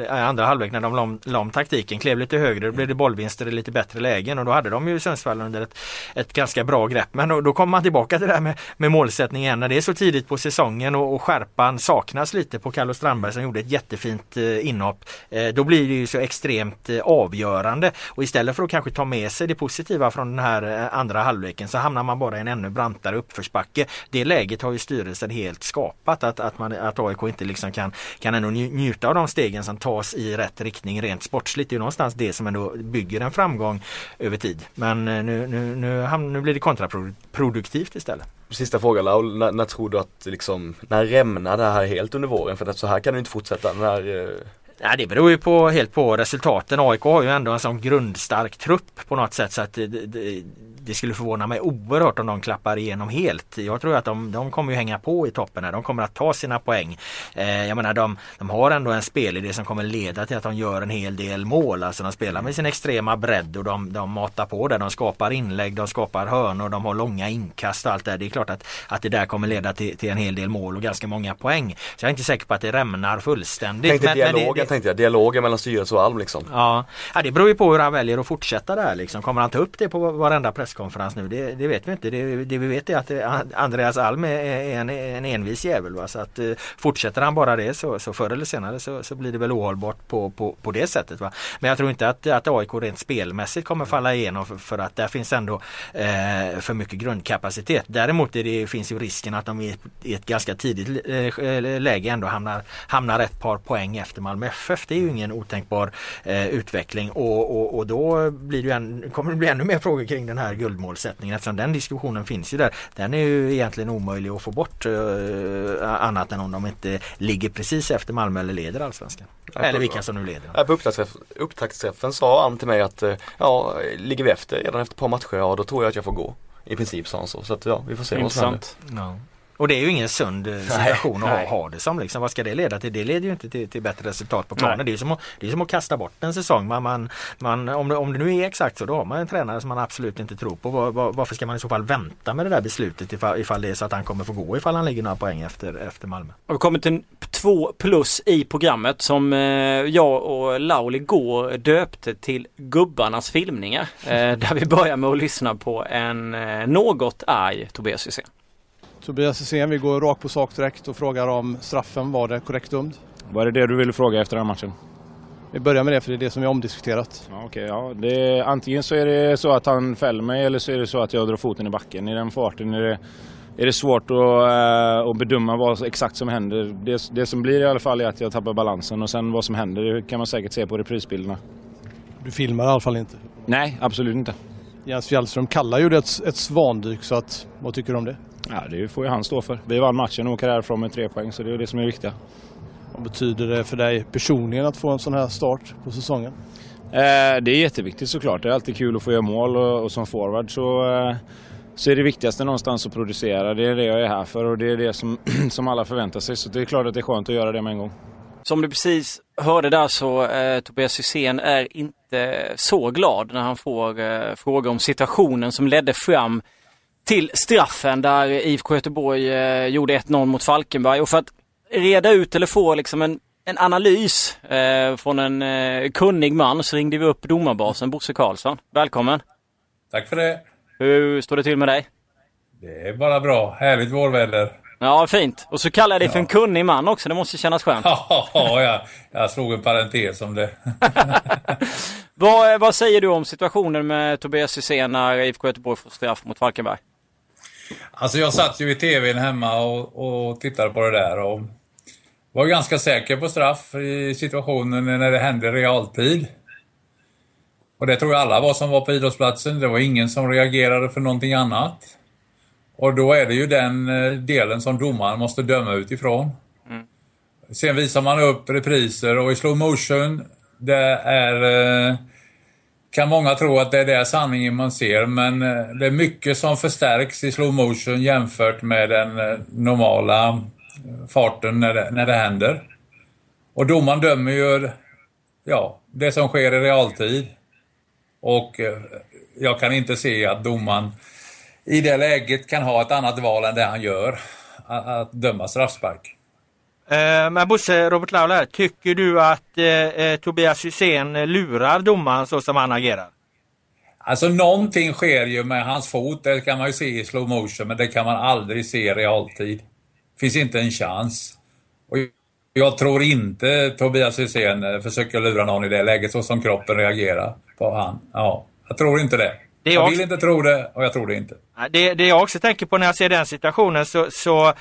[SPEAKER 4] eh, andra halvlek när de la om, la om taktiken. Klev lite högre, då blev det bollvinster i lite bättre lägen och då hade de ju Sundsvall under ett, ett ganska bra grepp. Men då, då då kommer man tillbaka till det här med, med målsättning igen. När det är så tidigt på säsongen och, och skärpan saknas lite på Carlos Strandberg som gjorde ett jättefint eh, inhopp. Eh, då blir det ju så extremt eh, avgörande och istället för att kanske ta med sig det positiva från den här eh, andra halvleken så hamnar man bara i en ännu brantare uppförsbacke. Det läget har ju styrelsen helt skapat att, att, man, att AIK inte liksom kan, kan ändå njuta av de stegen som tas i rätt riktning rent sportsligt. Det är någonstans det som ändå bygger en framgång över tid. Men eh, nu, nu, nu, nu blir det kontraproduktivt istället.
[SPEAKER 6] Sista frågan, Laul, när, när, tror du att liksom, när rämnar det här helt under våren? För att så här kan det inte fortsätta. När, eh...
[SPEAKER 4] Nej, det beror ju på, helt på resultaten. AIK har ju ändå en sån grundstark trupp på något sätt så att det, det, det skulle förvåna mig oerhört om de klappar igenom helt. Jag tror att de, de kommer ju hänga på i toppen här. De kommer att ta sina poäng. Eh, jag menar de, de har ändå en spelidé som kommer leda till att de gör en hel del mål. Alltså de spelar med sin extrema bredd och de, de matar på där. De skapar inlägg, de skapar hörnor, de har långa inkast och allt det. Det är klart att, att det där kommer leda till, till en hel del mål och ganska många poäng. Så jag är inte säker på att det rämnar fullständigt.
[SPEAKER 6] Tänkte men, dialogen, men det, det, tänkte jag. Dialogen mellan styrelse och Alm liksom.
[SPEAKER 4] Ja. ja, det beror ju på hur han väljer att fortsätta där liksom. Kommer han ta upp det på varenda press presskonferens nu? Det, det vet vi inte. Det, det, vi vet är att eh, Andreas Alm är en, en envis jävel. Va? Så att, eh, fortsätter han bara det så, så förr eller senare så, så blir det väl ohållbart på, på, på det sättet. Va? Men jag tror inte att, att AIK rent spelmässigt kommer falla igenom för, för att där finns ändå eh, för mycket grundkapacitet. Däremot det, finns ju risken att de i, i ett ganska tidigt eh, läge ändå hamnar, hamnar ett par poäng efter Malmö FF. Det är ju ingen otänkbar eh, utveckling och, och, och då blir det en, kommer det bli ännu mer frågor kring den här guldmålsättningen eftersom den diskussionen finns ju där. Den är ju egentligen omöjlig att få bort eh, annat än om de inte ligger precis efter Malmö eller leder allsvenskan. Eller vilka som nu leder.
[SPEAKER 6] Ja, på upptaktsträffen sa han till mig att eh, ja, ligger vi efter redan efter ett par matcher, ja då tror jag att jag får gå. I princip sa han så. Så att, ja, vi får se vad som händer.
[SPEAKER 4] Och det är ju ingen sund eh, situation nej, att nej. ha, det som. Liksom. Vad ska det leda till? Det leder ju inte till, till bättre resultat på planen. Det är, som att, det är som att kasta bort en säsong. Man, man, man, om, det, om det nu är exakt så, då har man en tränare som man absolut inte tror på. Var, var, varför ska man i så fall vänta med det där beslutet ifall, ifall det är så att han kommer få gå ifall han ligger några poäng efter, efter Malmö?
[SPEAKER 3] Och vi kommer till två plus i programmet som eh, jag och Lauli går döpte till Gubbarnas filmningar. Eh, där vi börjar med att lyssna på en något arg Tobias Hysén.
[SPEAKER 1] Tobias Hysén, vi går rakt på sak direkt och frågar om straffen var det korrekt dömd?
[SPEAKER 2] Var det det du ville fråga efter den matchen?
[SPEAKER 1] Vi börjar med det för det är det som är omdiskuterat.
[SPEAKER 2] Ja, okay, ja. Det, antingen så är det så att han fäller mig eller så är det så att jag drar foten i backen. I den farten är det, är det svårt att, äh, att bedöma vad exakt som händer. Det, det som blir i alla fall är att jag tappar balansen och sen vad som händer kan man säkert se på reprisbilderna.
[SPEAKER 1] Du filmar i alla fall inte?
[SPEAKER 2] Nej, absolut inte.
[SPEAKER 1] Jens Fjällström kallar ju det ett, ett svandyk så att, vad tycker du om det?
[SPEAKER 2] Ja, det får ju han stå för. Vi vann matchen och åker härifrån med tre poäng så det är det som är viktigt.
[SPEAKER 1] Vad betyder det för dig personligen att få en sån här start på säsongen?
[SPEAKER 2] Eh, det är jätteviktigt såklart. Det är alltid kul att få göra mål och, och som forward så, eh, så är det viktigaste någonstans att producera. Det är det jag är här för och det är det som, som alla förväntar sig. Så det är klart att det är skönt att göra det med en gång.
[SPEAKER 3] Som du precis hörde där så eh, Tobias Hysén är inte så glad när han får eh, frågor om situationen som ledde fram till straffen där IFK Göteborg eh, gjorde 1-0 mot Falkenberg. Och för att reda ut eller få liksom en, en analys eh, från en eh, kunnig man så ringde vi upp domarbasen Bosse Karlsson. Välkommen!
[SPEAKER 7] Tack för det!
[SPEAKER 3] Hur står det till med dig?
[SPEAKER 7] Det är bara bra. Härligt vårväder.
[SPEAKER 3] Ja, fint. Och så kallar jag dig ja. för en kunnig man också. Det måste kännas skönt.
[SPEAKER 7] Ja, jag, jag slog en parentes om det.
[SPEAKER 3] vad, vad säger du om situationen med Tobias Hysén när IFK Göteborg får straff mot Falkenberg?
[SPEAKER 7] Alltså jag satt ju i TVn hemma och, och tittade på det där och var ganska säker på straff i situationen när det hände i realtid. Och det tror jag alla var som var på idrottsplatsen. Det var ingen som reagerade för någonting annat. Och då är det ju den eh, delen som domaren måste döma utifrån. Mm. Sen visar man upp repriser och i slow motion, det är eh, kan många tro att det är det sanningen man ser, men eh, det är mycket som förstärks i slow motion jämfört med den eh, normala eh, farten när det, när det händer. Och domaren dömer ju ja, det som sker i realtid. Och jag kan inte se att domaren i det läget kan ha ett annat val än det han gör, att döma straffspark.
[SPEAKER 4] Eh, men Bosse, Robert Laul här. Tycker du att eh, eh, Tobias Hysén lurar domaren så som han agerar?
[SPEAKER 7] Alltså någonting sker ju med hans fot. Det kan man ju se i slow motion, men det kan man aldrig se i realtid. Finns inte en chans. Och jag tror inte Tobias Hysén försöker lura någon i det läget så som kroppen reagerar på han. Ja, jag tror inte det. det jag vill inte tro det och jag tror det inte.
[SPEAKER 4] Det, det jag också tänker på när jag ser den situationen så, så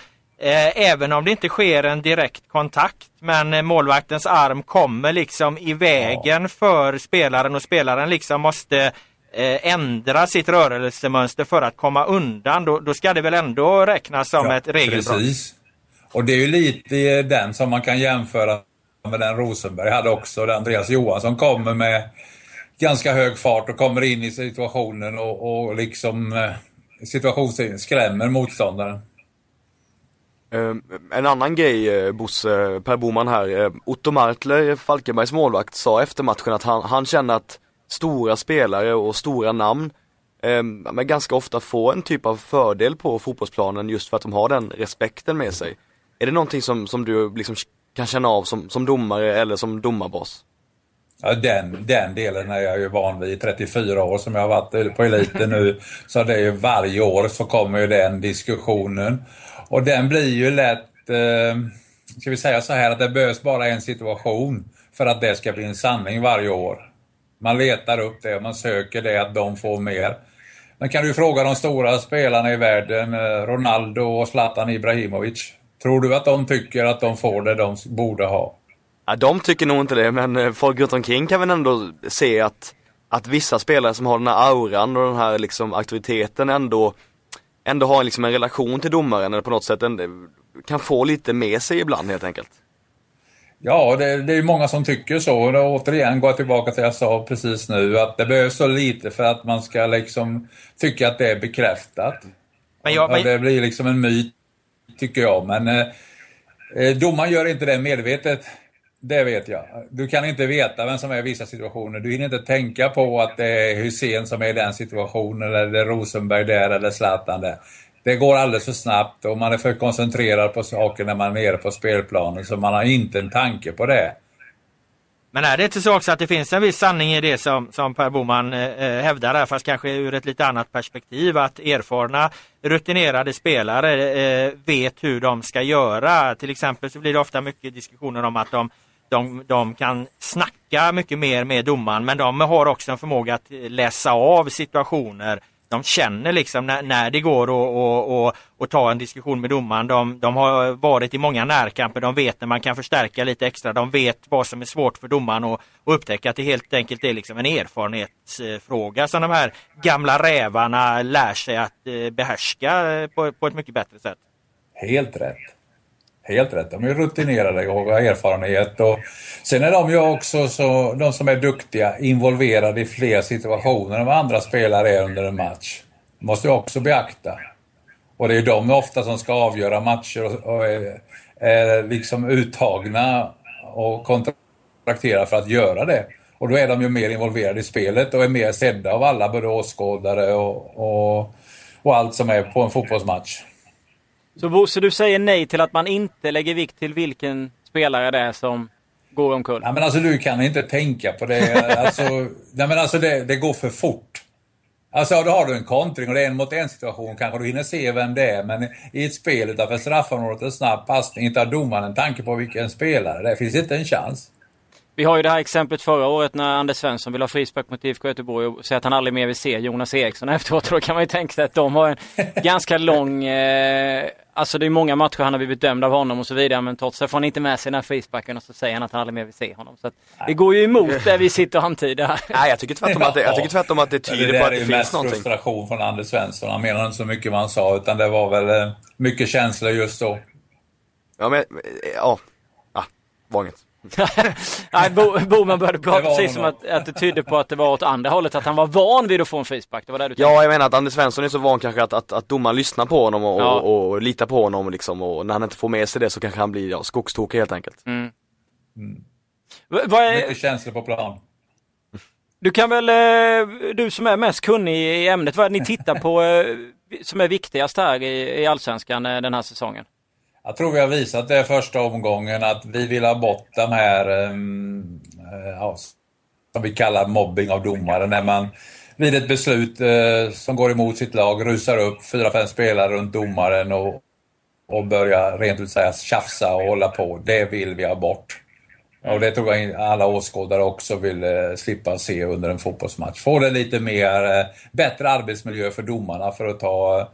[SPEAKER 4] Eh, även om det inte sker en direkt kontakt. Men eh, målvaktens arm kommer liksom i vägen ja. för spelaren och spelaren liksom måste eh, ändra sitt rörelsemönster för att komma undan. Då, då ska det väl ändå räknas som ja, ett regelbrott? Precis.
[SPEAKER 7] Och det är ju lite den som man kan jämföra med den Rosenberg hade också. Där Andreas Johansson kommer med ganska hög fart och kommer in i situationen och, och liksom eh, situationen skrämmer motståndaren.
[SPEAKER 6] Ehm, en annan grej eh, Bosse, Per Boman här, eh, Otto Martler, eh, Falkenbergs målvakt, sa efter matchen att han, han känner att stora spelare och stora namn eh, men ganska ofta får en typ av fördel på fotbollsplanen just för att de har den respekten med sig. Är det någonting som, som du liksom kan känna av som, som domare eller som domarbas?
[SPEAKER 7] Ja, den, den delen är jag ju van vid. 34 år som jag har varit på eliten nu. Så det är ju varje år så kommer ju den diskussionen. Och den blir ju lätt, eh, ska vi säga så här, att det behövs bara en situation för att det ska bli en sanning varje år. Man letar upp det, man söker det, att de får mer. Men kan du fråga de stora spelarna i världen, eh, Ronaldo och Zlatan Ibrahimovic. Tror du att de tycker att de får det de borde ha?
[SPEAKER 6] Ja, de tycker nog inte det, men eh, folk runt omkring kan väl ändå se att, att vissa spelare som har den här auran och den här liksom auktoriteten ändå, ändå har liksom en relation till domaren eller på något sätt en, kan få lite med sig ibland helt enkelt.
[SPEAKER 7] Ja, det, det är många som tycker så. Och då, återigen går jag tillbaka till det jag sa precis nu, att det behövs så lite för att man ska liksom tycka att det är bekräftat. Men jag, men... Det blir liksom en myt, tycker jag. Men eh, eh, domaren gör inte det medvetet. Det vet jag. Du kan inte veta vem som är i vissa situationer. Du hinner inte tänka på att det är Hussein som är i den situationen, eller det är Rosenberg där, eller Zlatan där det går alldeles för snabbt och man är för koncentrerad på saker när man är nere på spelplanen så man har inte en tanke på det.
[SPEAKER 4] Men är det inte så också att det finns en viss sanning i det som, som Per Boman eh, eh hävdar här, fast kanske ur ett lite annat perspektiv, att erfarna rutinerade spelare eh, vet hur de ska göra. Till exempel så blir det ofta mycket diskussioner om att de, de, de kan snacka mycket mer med domaren, men de har också en förmåga att eh, läsa av situationer de känner liksom när, när det går att ta en diskussion med domaren. De, de, har varit i många närkamper, de vet när man kan förstärka lite extra, de vet vad som är svårt för domaren att upptäcka att det helt enkelt är liksom en erfarenhetsfråga som de här gamla rävarna lär sig att eh, behärska eh, på, på ett mycket bättre sätt.
[SPEAKER 7] Helt rätt. Helt rätt. De är rutinerade och har erfarenhet. Och sen är de ju också, så, de som är duktiga, involverade i fler situationer än vad andra spelare är under en match. Det måste vi också beakta. Och det är ju de ofta som ska avgöra matcher och, och är, är liksom uttagna och kontrakterade för att göra det. Och då är de ju mer involverade i spelet och är mer sedda av alla, både åskådare och, och, och allt som är på en fotbollsmatch.
[SPEAKER 3] Så Bosse, du säger nej till att man inte lägger vikt till vilken spelare det är som går omkull?
[SPEAKER 7] Ja, men alltså du kan inte tänka på det. Alltså, nej, men alltså det, det går för fort. Alltså då har du en kontring och det är en mot en situation kanske du hinner se vem det är men i ett spel utanför straffområdet, en snabb passning, inte har domaren en tanke på vilken spelare det är. finns inte en chans.
[SPEAKER 3] Vi har ju det här exemplet förra året när Anders Svensson vill ha frispark mot IFK Göteborg och säger att han aldrig mer vill se Jonas Eriksson efteråt. Då kan man ju tänka sig att de har en ganska lång... Eh, alltså det är många matcher han har blivit dömd av honom och så vidare men trots det får han inte med sig den här frisparken och så säger han att han aldrig mer vill se honom. Så det går ju emot det vi sitter och antyder här.
[SPEAKER 6] Nej, jag tycker tvärtom att det, jag tycker tvärtom att det tyder det på att det finns
[SPEAKER 7] någonting.
[SPEAKER 6] Det
[SPEAKER 7] är mest frustration från Anders Svensson. Han menade inte så mycket vad han sa utan det var väl eh, mycket känslor just då.
[SPEAKER 6] Ja, men ja. Ja, var inget.
[SPEAKER 3] Nej, Bo, Boman började prata precis som att, att det tydde på att det var åt andra hållet, att han var van vid att få en frispark. Det var du
[SPEAKER 6] Ja, jag menar att Anders Svensson är så van kanske att, att, att domaren lyssnar på honom och, ja. och, och, litar på honom liksom och när han inte får med sig det så kanske han blir ja, skogstokig helt enkelt. Mm.
[SPEAKER 7] Mm. Vad är... Mycket känslor på plan.
[SPEAKER 3] Du kan väl, eh, du som är mest kunnig i ämnet, vad är det ni tittar på eh, som är viktigast här i, i Allsvenskan eh, den här säsongen?
[SPEAKER 7] Jag tror vi har visat det första omgången att vi vill ha bort de här, ehm, eh, ja, som vi kallar mobbing av domare, när man vid ett beslut eh, som går emot sitt lag rusar upp fyra, fem spelare runt domaren och, och börjar rent ut säga tjafsa och hålla på. Det vill vi ha bort. Och det tror jag alla åskådare också vill eh, slippa se under en fotbollsmatch. Få det lite mer, eh, bättre arbetsmiljö för domarna för att ta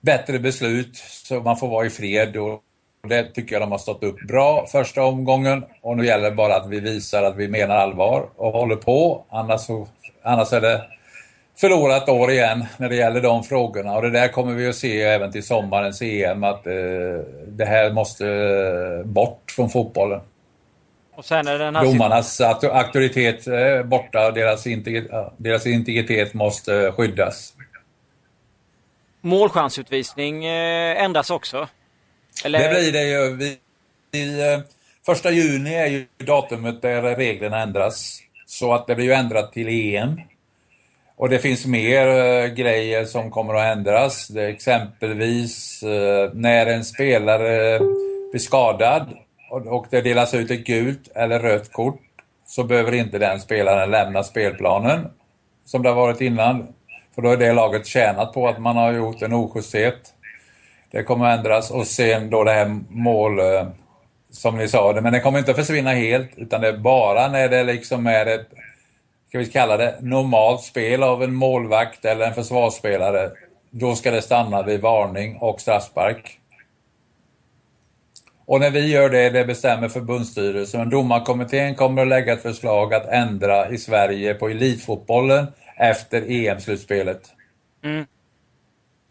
[SPEAKER 7] bättre beslut så man får vara i fred. Och det tycker jag de har stått upp bra första omgången och nu gäller det bara att vi visar att vi menar allvar och håller på. Annars, så, annars är det förlorat år igen när det gäller de frågorna och det där kommer vi att se även till sommarens EM att eh, det här måste eh, bort från fotbollen.
[SPEAKER 3] Och sen är den här
[SPEAKER 7] Domarnas auktoritet är borta, deras, integritet, deras integritet måste skyddas.
[SPEAKER 3] Målchansutvisning eh, ändras också.
[SPEAKER 7] Eller? Det blir det ju. Vi, vi, eh, första juni är ju datumet där reglerna ändras. Så att det blir ju ändrat till EM. Och det finns mer äh, grejer som kommer att ändras. Det exempelvis äh, när en spelare blir skadad och, och det delas ut ett gult eller rött kort så behöver inte den spelaren lämna spelplanen som det har varit innan. Och då är det laget tjänat på att man har gjort en ojusthet. Det kommer att ändras och sen då det här mål, eh, som ni sa, men det kommer inte att försvinna helt utan det är bara när det liksom är ett, ska vi kalla det, normalt spel av en målvakt eller en försvarsspelare. Då ska det stanna vid varning och straffspark. Och när vi gör det, det bestämmer förbundsstyrelsen. Domarkommittén kommer att lägga ett förslag att ändra i Sverige på elitfotbollen efter EM-slutspelet.
[SPEAKER 8] Mm.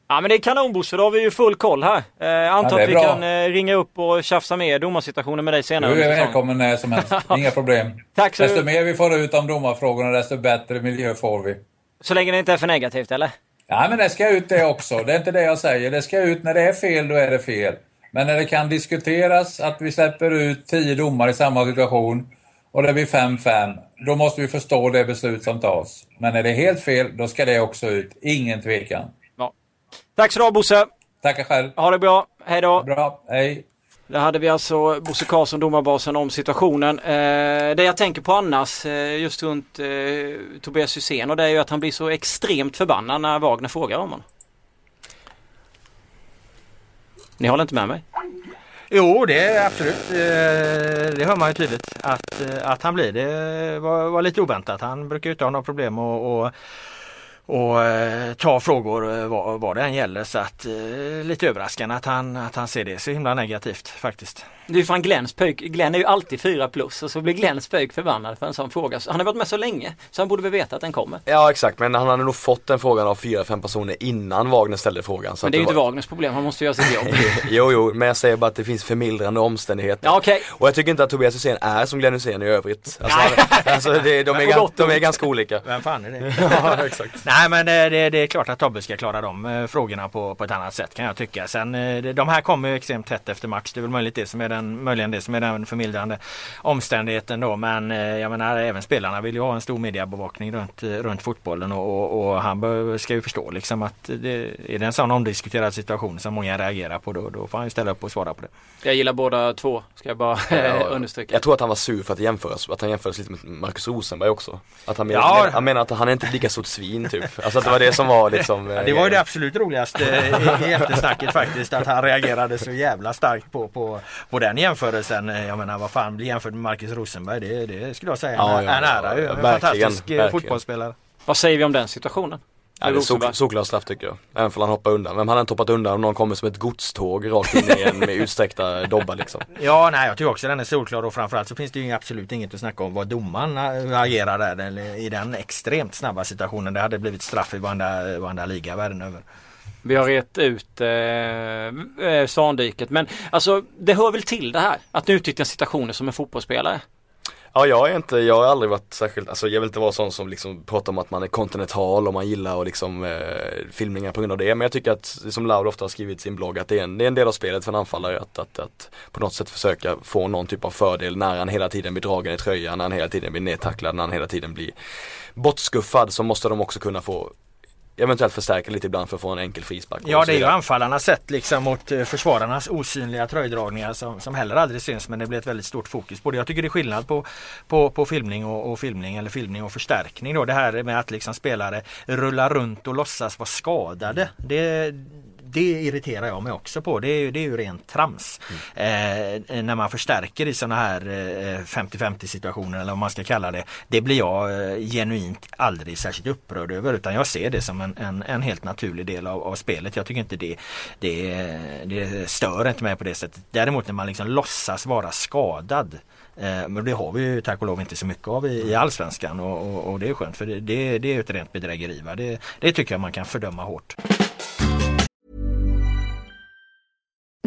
[SPEAKER 8] Ja men det är kanon Bosse, då har vi ju full koll här. Eh, antar ja, att vi bra. kan eh, ringa upp och tjafsa mer domarsituationen med dig senare.
[SPEAKER 7] Du är välkommen när som helst, inga problem.
[SPEAKER 8] Tack så
[SPEAKER 7] Desto mer vi får ut om domarfrågorna desto bättre miljö får vi.
[SPEAKER 8] Så länge det inte är för negativt eller?
[SPEAKER 7] Ja men det ska ut det också, det är inte det jag säger. Det ska ut när det är fel, då är det fel. Men när det kan diskuteras att vi släpper ut tio domare i samma situation och det blir 5-5, då måste vi förstå det beslut som tas. Men när det är helt fel, då ska det också ut. Ingen tvekan.
[SPEAKER 8] Ja. Tack så du ha Bosse!
[SPEAKER 7] Tackar själv!
[SPEAKER 8] Ha det bra! Hej då!
[SPEAKER 7] Bra, hej!
[SPEAKER 8] Där hade vi alltså Bosse Karlsson, domarbasen, om situationen. Eh, det jag tänker på annars eh, just runt eh, Tobias Hysén och det är ju att han blir så extremt förbannad när Wagner frågar om honom. Ni håller inte med mig?
[SPEAKER 4] Jo, det är absolut. Eh, det hör man ju tydligt att, eh, att han blir. Det var, var lite oväntat. Han brukar ju inte ha några problem att och eh, ta frågor vad, vad det än gäller. Så att lite överraskande att han, att han ser det så himla negativt faktiskt.
[SPEAKER 8] Det är ju fan Glenns pöjk. Glenn är ju alltid fyra plus och så blir Glenns pöjk förbannad för en sån fråga. Han har varit med så länge så han borde väl veta att den kommer.
[SPEAKER 6] Ja exakt men han hade nog fått den frågan av fyra, fem personer innan Wagner ställde frågan.
[SPEAKER 8] men det är ju inte var... Wagners problem, han måste göra sitt jobb.
[SPEAKER 6] jo jo, men jag säger bara att det finns förmildrande omständigheter.
[SPEAKER 8] Ja, okay.
[SPEAKER 6] Och jag tycker inte att Tobias Hysén är som Glenn Hysén i övrigt. Alltså, alltså det, de, är gan, de är ganska olika.
[SPEAKER 4] Vem fan är det? ja, exakt. Nej men det, det, det, är klart att Tobbe ska klara de eh, frågorna på, på ett annat sätt kan jag tycka. Sen eh, de här kommer ju extremt tätt efter match. Det är väl möjligt det som är den, möjligen det som är den förmildrande omständigheten då. Men eh, jag menar även spelarna vill ju ha en stor mediebevakning runt, eh, runt fotbollen och, och, och han bör, ska ju förstå liksom att det, är det en sån omdiskuterad situation som många reagerar på då, då får han ju ställa upp och svara på det.
[SPEAKER 8] Jag gillar båda två, ska jag bara ja, understryka.
[SPEAKER 6] Jag tror att han var sur för att jämföras, att han jämfördes lite med Marcus Rosenberg också. Att han, menar, ja. han menar att han är inte lika stort svin typ. Alltså att det var det som var liksom
[SPEAKER 4] ja, Det var ju det absolut roligaste i, eftersnacket faktiskt, att han reagerade så jävla starkt på, på, på den jämförelsen. Eh, jag menar vad fan bli jämförd med Marcus Rosenberg det, det skulle jag säga ja, ja, en ära ju. En fantastisk eh, verkligen. fotbollsspelare.
[SPEAKER 8] Vad säger vi om den situationen?
[SPEAKER 6] Ja, det är sok, solklar straff tycker jag. Även om han hoppar undan. Vem hade inte hoppat undan om någon kommer som ett godståg rakt in i en med utsträckta dobbar liksom?
[SPEAKER 4] Ja, nej jag tycker också den är solklar och framförallt så finns det ju absolut inget att snacka om vad domaren agerar där i den extremt snabba situationen. Det hade blivit straff i varenda, varenda liga världen över.
[SPEAKER 8] Vi har rätt ut eh, eh, Sandviket men alltså det hör väl till det här att utnyttja situationer som en fotbollsspelare.
[SPEAKER 6] Ja jag är inte, jag har aldrig varit särskilt, alltså jag vill inte vara sån som liksom pratar om att man är kontinental och man gillar och liksom eh, filmningar på grund av det. Men jag tycker att, som Laud ofta har skrivit i sin blogg, att det är en, det är en del av spelet för en anfallare att, att, att på något sätt försöka få någon typ av fördel när han hela tiden blir dragen i tröjan, när han hela tiden blir nedtacklad, när han hela tiden blir bortskuffad så måste de också kunna få eventuellt förstärka lite ibland för att få en enkel frispark.
[SPEAKER 4] Ja det är ju anfallarnas sätt liksom mot eh, försvararnas osynliga tröjdragningar som, som heller aldrig syns men det blir ett väldigt stort fokus på det. Jag tycker det är skillnad på, på, på filmning och, och, filmning eller filmning och förstärkning då. Det här med att liksom spelare rullar runt och låtsas vara skadade. Det, det irriterar jag mig också på. Det är ju, det är ju rent trams. Mm. Eh, när man förstärker i sådana här eh, 50-50 situationer eller vad man ska kalla det. Det blir jag eh, genuint aldrig särskilt upprörd över utan jag ser det som en, en, en helt naturlig del av, av, spelet. Jag tycker inte det, det, det stör inte mig på det sättet. Däremot när man liksom låtsas vara skadad men det har vi ju tack och lov inte så mycket av i, i allsvenskan och, och, och det är skönt för det, det, det är ett rent bedrägeri. Det, det tycker jag man kan fördöma hårt.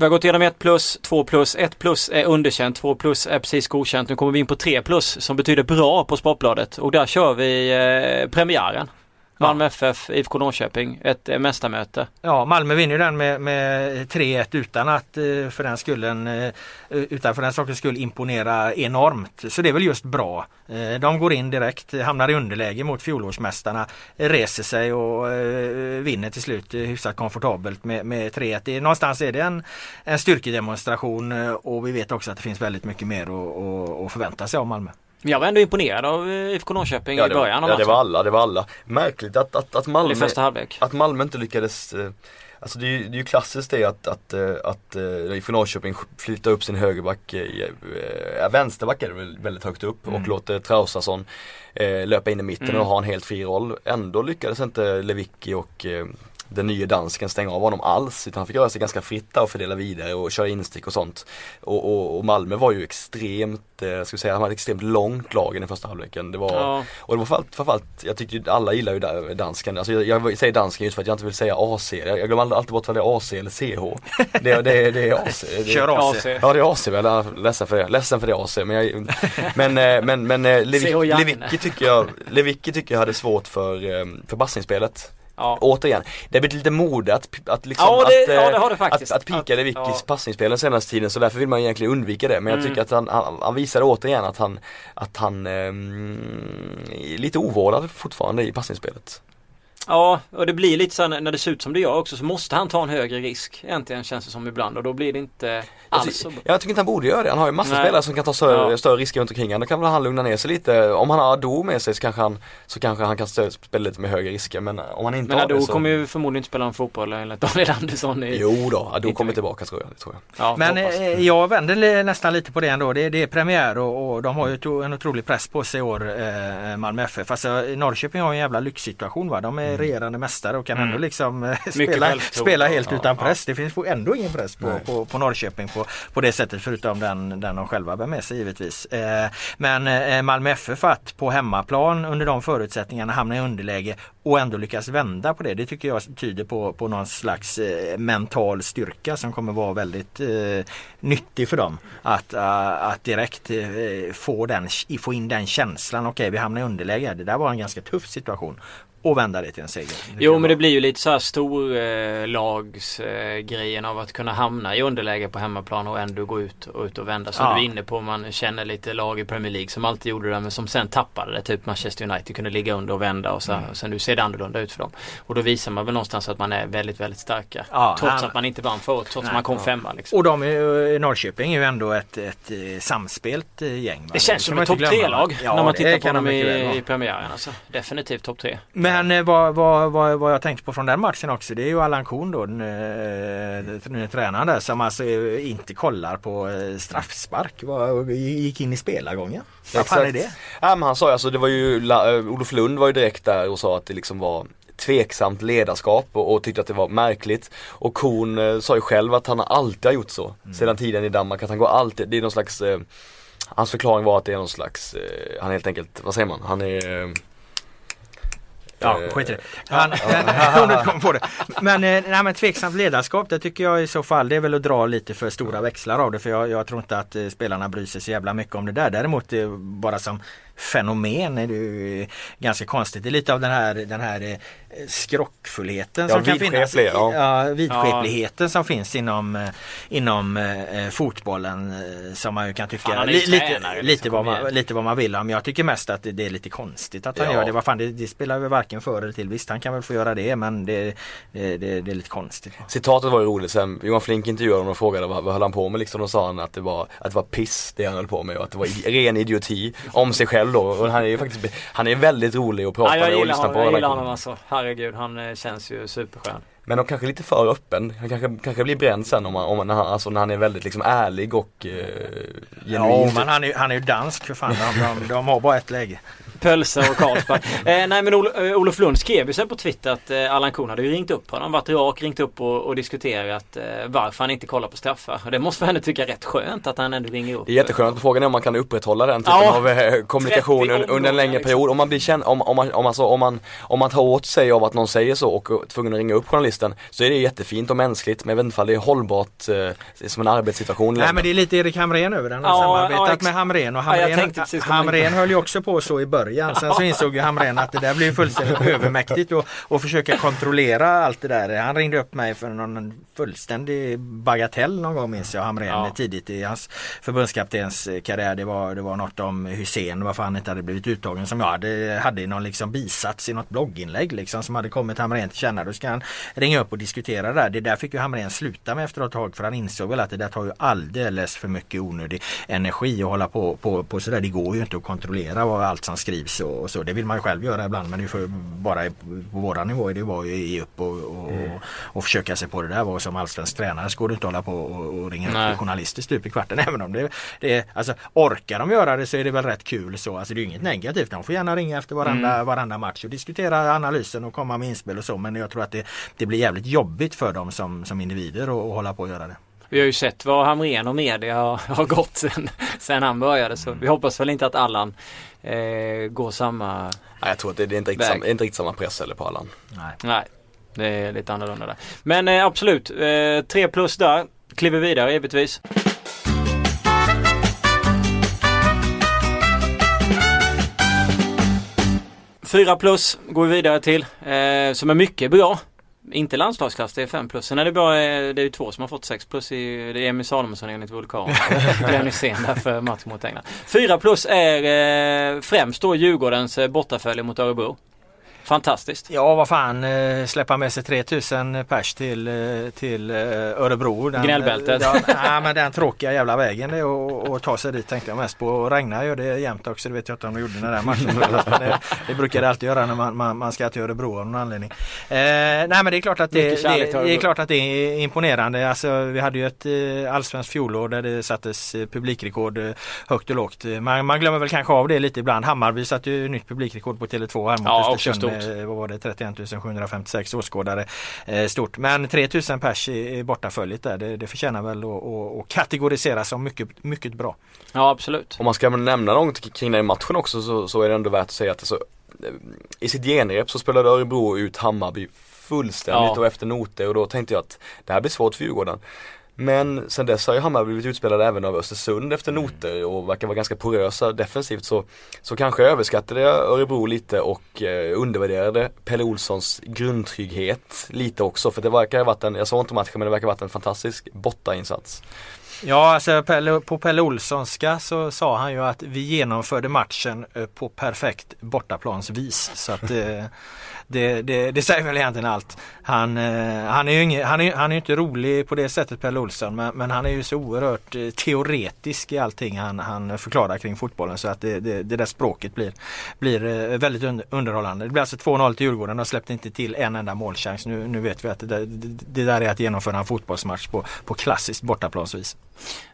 [SPEAKER 3] Vi har gått igenom 1 plus, 2 plus, 1 plus är underkänt, 2 plus är precis godkänt. Nu kommer vi in på 3 plus som betyder bra på Sportbladet och där kör vi eh, premiären. Malmö FF, IFK Norrköping, ett eh, mästarmöte.
[SPEAKER 4] Ja, Malmö vinner den med, med 3-1 utan att eh, för den skullen, eh, utan för den sakens skull imponera enormt. Så det är väl just bra. De går in direkt, hamnar i underläge mot fjolårsmästarna, reser sig och vinner till slut hyfsat komfortabelt med, med 3-1. Någonstans är det en, en styrkedemonstration och vi vet också att det finns väldigt mycket mer att, att förvänta sig av Malmö.
[SPEAKER 3] Jag var ändå imponerad av eh, IFK Norrköping ja, i början
[SPEAKER 6] av Ja det var alla, det var alla. Märkligt att, att, att Malmö,
[SPEAKER 3] första halvlek.
[SPEAKER 6] att Malmö inte lyckades eh, Alltså det är, ju, det är ju klassiskt det att, att, eh, att, att IFK Norrköping flyttar upp sin högerback, äh, vänsterback är det väldigt högt upp mm. och låter Traustason äh, löpa in i mitten mm. och ha en helt fri roll. Ändå lyckades inte Lewicki och den nya dansken stänga av honom alls utan han fick röra sig ganska fritt där och fördela vidare och köra instick och sånt. Och, och, och Malmö var ju extremt, eh, ska säga, han hade extremt långt lag i den första halvleken. Det var, ja. Och det var framförallt, framförallt, jag tyckte alla gillar ju dansken. Alltså jag, jag, säger dansken just för att jag inte vill säga AC. Jag, jag glömmer alltid bort vad det är AC eller CH. Det, det, det är AC. Det,
[SPEAKER 4] Kör AC.
[SPEAKER 6] Ja det är AC, är ledsen för det. Ledsen för det AC. Men, jag, men, eh, men, men eh, Lewicki tycker jag, Lewicki tycker jag hade svårt för, för bassinspelet. Ja. Återigen, det har blivit lite mode att, att liksom
[SPEAKER 3] ja, det,
[SPEAKER 6] att,
[SPEAKER 3] ja, det har det.
[SPEAKER 6] Att, att pika Lewickis ja. passningsspel den senaste tiden så därför vill man egentligen undvika det. Men jag mm. tycker att han, han, han visade återigen att han, att han um, är lite ovårdad fortfarande i passningsspelet.
[SPEAKER 3] Ja, och det blir lite så när det ser ut som det gör också så måste han ta en högre risk. Egentligen känns det som ibland och då blir det inte alls så bra.
[SPEAKER 6] Jag tycker inte han borde göra det. Han har ju massa Nej. spelare som kan ta större, ja. större risker runt omkring Då kan väl han lugna ner sig lite. Om han har Ado med sig så kanske han, så kanske han kan spela lite med högre risker. Men om han inte
[SPEAKER 3] men
[SPEAKER 6] har
[SPEAKER 3] Ado
[SPEAKER 6] det
[SPEAKER 3] så... kommer ju förmodligen inte spela en fotboll enligt Daniel Andersson. I...
[SPEAKER 6] Jo då, Ado kommer tillbaka tror jag. Det tror
[SPEAKER 4] jag. Ja, men eh, jag vänder nästan lite på det ändå. Det, det är premiär och, och, de har ju en otrolig press på sig i år, eh, Malmö FF. Alltså, Norrköping har en jävla lyxsituation va. De är mm. Regerande mästare och kan mm. ändå liksom eh, spela, spela helt utan press. Det finns ändå ingen press på, på, på, Norrköping på, på det sättet förutom den, den de själva bär med sig givetvis. Eh, men eh, Malmö FF att på hemmaplan under de förutsättningarna hamna i underläge och ändå lyckas vända på det. Det tycker jag tyder på, på någon slags mental styrka som kommer vara väldigt eh, nyttig för dem. Att, uh, att direkt uh, få, den, få in den känslan. Okej, okay, vi hamnar i underläge. Det där var en ganska tuff situation och vända det till en seger.
[SPEAKER 3] Jo men det blir ju lite så här storlagsgrejen eh, av att kunna hamna i underläge på hemmaplan och ändå gå ut och, ut och vända. Som ja. du är inne på, man känner lite lag i Premier League som alltid gjorde det men som sen tappade det. Typ Manchester United kunde ligga under och vända och, så, mm. och sen nu ser det annorlunda ut för dem. Och då visar man väl någonstans att man är väldigt, väldigt starka. Ja, trots att man inte vann förut, trots nej, att man kom ja. femma. Liksom.
[SPEAKER 4] Och de i Norrköping är ju ändå ett, ett, ett eh, samspelt eh, gäng. Va?
[SPEAKER 3] Det känns som ett topp tre-lag ja, när man tittar på dem i, i premiären. Alltså. Definitivt topp tre.
[SPEAKER 4] Men vad, vad vad, vad, vad jag tänkte på från den matchen också det är ju Allan Kuhn då, den, eh, tränaren där som alltså inte kollar på eh, straffspark. Gick in i spelargången. Vad fan är det?
[SPEAKER 6] Ja, men han sa alltså, det var ju, eh, Olof Lund var ju direkt där och sa att det liksom var tveksamt ledarskap och, och tyckte att det var märkligt. Och Kuhn eh, sa ju själv att han alltid har gjort så. Mm. Sedan tiden i Danmark, att han går alltid, det är någon slags eh, Hans förklaring var att det är någon slags, eh, han helt enkelt, vad säger man, han är
[SPEAKER 4] Ja, eh, skit i det. Han, kom på det. Men, eh, nej, men tveksamt ledarskap det tycker jag i så fall det är väl att dra lite för stora växlar av det. För jag, jag tror inte att eh, spelarna bryr sig så jävla mycket om det där. Däremot bara som fenomen är det ganska konstigt. Det är lite av den här, den här eh, skrockfullheten ja, som kan finnas. Ja. Ja, vidskepligheten ja. som finns inom, eh, inom eh, fotbollen eh, som man ju kan tycka Fan, li, lite, tränare, lite, vad man, lite vad man vill om. Jag tycker mest att det, det är lite konstigt att han ja. gör det. Vad fan, det, det spelar väl varken för eller till. Visst han kan väl få göra det men det, det, det, det är lite konstigt.
[SPEAKER 6] Citatet var ju roligt sen. Johan Flink intervjuade honom och frågade vad, vad höll han på med liksom. Då sa han att det var, att det var piss det han höll på med och att det var ren idioti om sig själv då. Och han är ju faktiskt, han är väldigt rolig att prata
[SPEAKER 3] ja,
[SPEAKER 6] med och lyssna
[SPEAKER 3] honom,
[SPEAKER 6] på.
[SPEAKER 3] Jag gillar honom alltså. Herregud, han eh, känns ju superskön.
[SPEAKER 6] Men de kanske är lite för öppen. Han kanske, kanske blir bränd sen om, man, om när, han, alltså när han är väldigt liksom ärlig och eh,
[SPEAKER 4] Ja men han är, han är ju dansk för fan. De, de, de har bara ett läge.
[SPEAKER 3] Pölsa och Carlsberg. eh, nej men Ol eh, Olof Lund skrev ju sen på Twitter att eh, Allan Kuhn hade ju ringt upp honom. Varit rak, ringt upp och, och diskuterat eh, varför han inte kollar på straffar. Och det måste man ändå tycka rätt skönt att han ändå ringer upp.
[SPEAKER 6] Det är jätteskönt. Frågan är om man kan upprätthålla den typen ja, av eh, kommunikation un, under en längre liksom. period. Om man blir känd, om, om, man, om, alltså, om, man, om man tar åt sig av att någon säger så och är tvungen att ringa upp journalisten så är det jättefint och mänskligt men jag vet inte om det är hållbart eh, som en arbetssituation.
[SPEAKER 4] Nej men det är lite Erik Hamrén över den. Ja, samarbetat ja, med Hamrén och Hamrén, ja, Hamrén höll ju också på så i början. Sen så insåg ju Hamrén att det där blir fullständigt övermäktigt och, och försöka kontrollera allt det där. Han ringde upp mig för någon fullständig bagatell någon gång minns jag Hamrén ja. tidigt i hans förbundskaptens karriär. Det var, det var något om Hussein varför han inte hade blivit uttagen som jag hade, hade i någon liksom bisats i något blogginlägg liksom som hade kommit Hamrén till känna. Då ska han ringa upp och diskutera det där. Det där fick ju Hamrén sluta med efter ett tag för han insåg väl att det där tar ju alldeles för mycket onödig energi att hålla på, på, på sådär. Det går ju inte att kontrollera vad allt som skrivs och, och så. Det vill man ju själv göra ibland men det är för, bara på våra nivåer det var ju ge upp och, och, mm. och, försöka sig på det där. Var som allsvensk tränare så går det inte att hålla på och, och ringa upp journalister stup i kvarten. Även om det, det alltså, orkar de göra det så är det väl rätt kul så. Alltså det är inget negativt. De får gärna ringa efter varenda, mm. varenda match och diskutera analysen och komma med inspel och så. Men jag tror att det, det blir jävligt jobbigt för dem som, som individer att hålla på och göra det.
[SPEAKER 3] Vi har ju sett vad Hamrén och media har, har gått sen, sen han började så vi hoppas väl inte att Allan eh, går samma
[SPEAKER 6] Nej, jag tror att det, det är inte riktigt, samma, inte riktigt samma press eller på Allan.
[SPEAKER 3] Nej. Nej, det är lite annorlunda där. Men eh, absolut, eh, 3 plus där. Kliver vidare givetvis. Fyra plus går vi vidare till. Eh, som är mycket bra. Inte landslagsklass, det är 5 plus. Sen är det bara, eh, det är ju två som har fått 6 plus. I, det är Emil Salomonsson enligt Vulkan. Glenn Hysén där för match mot England. 4 plus är eh, främst då Djurgårdens eh, bortafölje mot Örebro. Fantastiskt.
[SPEAKER 4] Ja vad fan eh, släppa med sig 3000 pers till, eh, till eh, Örebro.
[SPEAKER 3] Den, Gnällbältet.
[SPEAKER 4] Ja, nej, men den tråkiga jävla vägen det är att ta sig dit tänkte jag mest på. Och regna gör det jämt också. Det vet jag inte om de gjorde den där matchen. det, det brukar det alltid göra när man, man, man ska till Örebro av någon anledning. Eh, nej men det är klart att det, det, det, är klart att det är imponerande. Alltså, vi hade ju ett allsvenskt fjolår där det sattes publikrekord högt och lågt. Man, man glömmer väl kanske av det lite ibland. Hammarby satte ju nytt publikrekord på Tele2 här mot ja, Östersund eh, vad var det, 31 756 åskådare. Eh, stort. Men 3000 pers i, i bortaföljet där, det, det förtjänar väl att kategoriseras som mycket, mycket bra.
[SPEAKER 3] Ja absolut.
[SPEAKER 6] Om man ska nämna något kring den matchen också så, så är det ändå värt att säga att alltså, i sitt genrep så spelade Örebro ut Hammarby fullständigt ja. och efter noter och då tänkte jag att det här blir svårt för Djurgården. Men sen dess har ju Hammarby blivit utspelade även av Östersund efter noter och verkar vara ganska porösa defensivt så, så kanske jag överskattade Örebro lite och eh, undervärderade Pelle Olssons grundtrygghet lite också för det verkar ha varit en, jag såg inte matchen men det verkar ha varit en fantastisk bortainsats.
[SPEAKER 4] Ja, alltså Pelle, på Pelle Olssonska så sa han ju att vi genomförde matchen eh, på perfekt bortaplansvis. Så att eh, det, det, det, säger väl egentligen allt. Han, eh, han är ju ingen, han är, han är inte rolig på det sättet Pelle Olsson men, men, han är ju så oerhört eh, teoretisk i allting han, han förklarar kring fotbollen så att det, det, det där språket blir, blir eh, väldigt underhållande. Det blir alltså 2-0 till Djurgården. De släppte inte till en enda målchans. Nu, nu vet vi att det, det, där är att genomföra en fotbollsmatch på, på klassiskt bortaplansvis.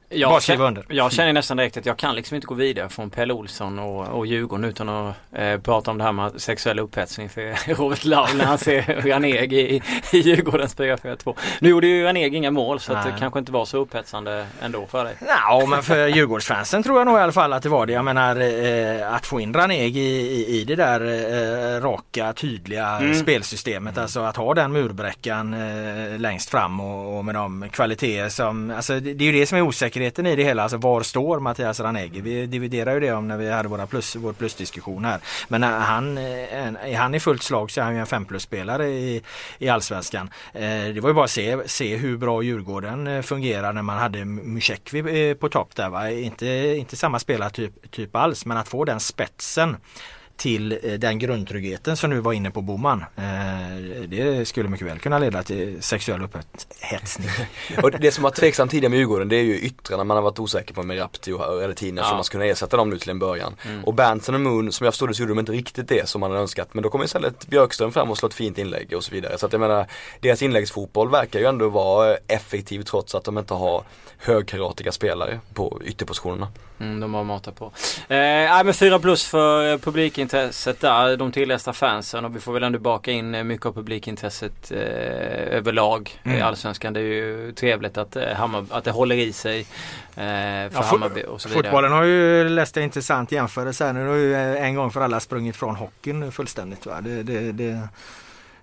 [SPEAKER 3] Jag känner, jag känner nästan direkt att jag kan liksom inte gå vidare från Pelle Olsson och, och Djurgården utan att eh, prata om det här med sexuell upphetsning för Robert Lau när han ser Ranegi i, i Djurgårdens 4-4-2. Nu gjorde ju Ranegi inga mål så att det kanske inte var så upphetsande ändå för dig.
[SPEAKER 4] Ja men för Djurgårdsfansen tror jag nog i alla fall att det var det. Jag menar eh, att få in Ranegi i, i det där eh, raka tydliga mm. spelsystemet. Alltså att ha den murbräckan eh, längst fram och, och med de kvaliteter som, alltså det, det är ju det som är osäkert osäkerheten i det hela, alltså var står Mattias Ranegi? Vi dividerar ju det om när vi hade våra plus, vår plusdiskussion här. Men när han, eh, är han i fullt slag så är han ju en 5 plus-spelare i, i Allsvenskan. Eh, det var ju bara att se, se hur bra Djurgården fungerar när man hade Musekvi på topp där. Va? Inte, inte samma spelartyp typ alls men att få den spetsen till eh, den grundtryggheten som du var inne på Boman. Eh, det skulle mycket väl kunna leda till sexuell upphetsning.
[SPEAKER 6] och det som var tveksamt tidigare med Djurgården det är ju yttrarna man har varit osäker på med Rapti och Retina ja. så man ska kunna ersätta dem nu till en början. Mm. Och Berntsen och Moon som jag förstod det så gjorde de inte riktigt det som man hade önskat men då kommer istället Björkström fram och slår ett fint inlägg och så vidare. Så att jag menar deras inläggsfotboll verkar ju ändå vara effektiv trots att de inte har högkaratiga spelare på ytterpositionerna.
[SPEAKER 3] Mm, de har matat på. Eh, men 4 plus för eh, publikintresset där. De tilllästa fansen och vi får väl ändå baka in eh, mycket av publikintresset eh, överlag mm. i Allsvenskan. Det är ju trevligt att, eh, Hammar, att det håller i sig eh, för ja, Hammarby och så vidare.
[SPEAKER 4] Fotbollen har ju läst en intressant jämförelse här. Nu har ju en gång för alla sprungit från hockeyn fullständigt. Va? Det, det, det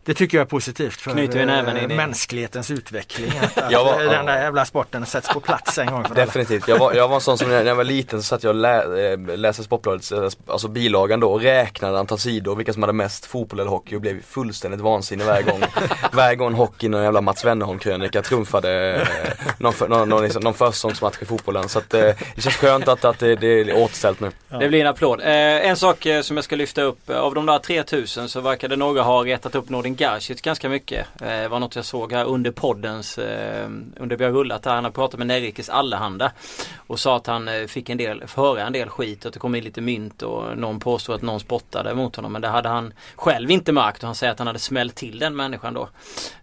[SPEAKER 4] det tycker jag är positivt för äh, mänsklighetens utveckling. Att, att var, den där jävla sporten sätts på plats en gång för
[SPEAKER 6] Definitivt. Jag var, jag var en sån som när jag var liten så satt jag och lä, eh, läste Sportbladet, eh, alltså bilagan då och räknade antal sidor, vilka som hade mest fotboll eller hockey och blev fullständigt vansinnig varje gång. varje gång hockey, någon jävla Mats Wennerholm krönika trumfade eh, någon, för, någon, någon, liksom, någon försäsongsmatch i fotbollen. Så att, eh, det känns skönt att, att det, det är återställt nu.
[SPEAKER 3] Ja. Det blir en applåd. Eh, en sak som jag ska lyfta upp. Av de där 3000 så verkade några ha retat upp Nordin Garcic ganska mycket. Eh, det var något jag såg här under poddens, eh, under vi har rullat här. Han har pratat med Nerikes Allehanda. Och sa att han eh, fick en del, höra en del skit. Att det kom in lite mynt och någon påstod att någon spottade mot honom. Men det hade han själv inte märkt. Och han säger att han hade smällt till den människan då.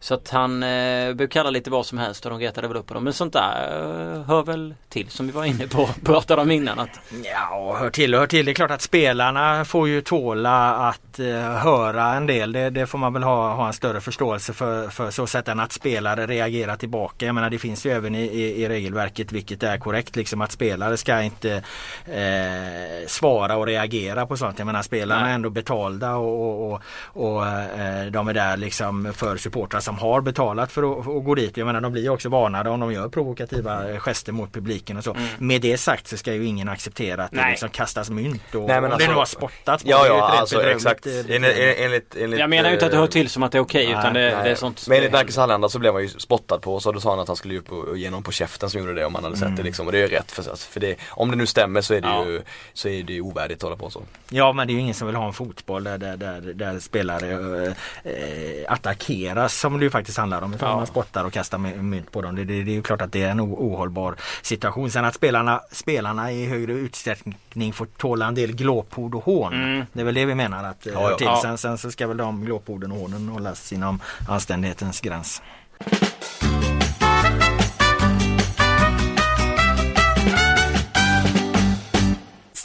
[SPEAKER 3] Så att han eh, blev kalla lite vad som helst och de retade väl upp honom. Men sånt där eh, hör väl till som vi var inne på. Pratade om innan. Att...
[SPEAKER 4] Ja, hör till och hör till. Det är klart att spelarna får ju tåla att eh, höra en del. Det, det får man väl ha, ha en större förståelse för, för så sätt än att spelare reagerar tillbaka. Jag menar det finns ju även i, i, i regelverket vilket är korrekt liksom att spelare ska inte eh, svara och reagera på sånt. Jag menar spelarna Nej. är ändå betalda och, och, och eh, de är där liksom för supportrar som har betalat för att, att gå dit. Jag menar de blir också varnade om de gör provokativa gester mot publiken och så. Mm. Med det sagt så ska ju ingen acceptera att Nej. det liksom kastas mynt och, Nej, men om alltså, det nu har spottats
[SPEAKER 6] på. Ja, ja, alltså exakt. Enligt, enligt,
[SPEAKER 3] enligt, jag menar ju inte att det hör till som att det är okej okay, utan det, det, är sånt.
[SPEAKER 6] Men enligt Närkes Hallanda så blev han ju spottad på så då sa han att han skulle upp och, ge någon på käften som gjorde det om han hade sett mm. det liksom. Och det är ju rätt för, för det, om det nu stämmer så är det ja. ju så är det ovärdigt att hålla på så.
[SPEAKER 4] Ja men det är ju ingen som vill ha en fotboll där, där, där, där spelare äh, attackeras som det ju faktiskt handlar om. Ja. man spottar och kastar mynt på dem. Det, det, det är ju klart att det är en ohållbar situation. Sen att spelarna, spelarna i högre utsträckning får tåla en del glåpord och hån. Mm. Det är väl det vi menar att ja, ja. till. Sen, sen så ska väl de glåporden och hånen hållas inom anständighetens gräns.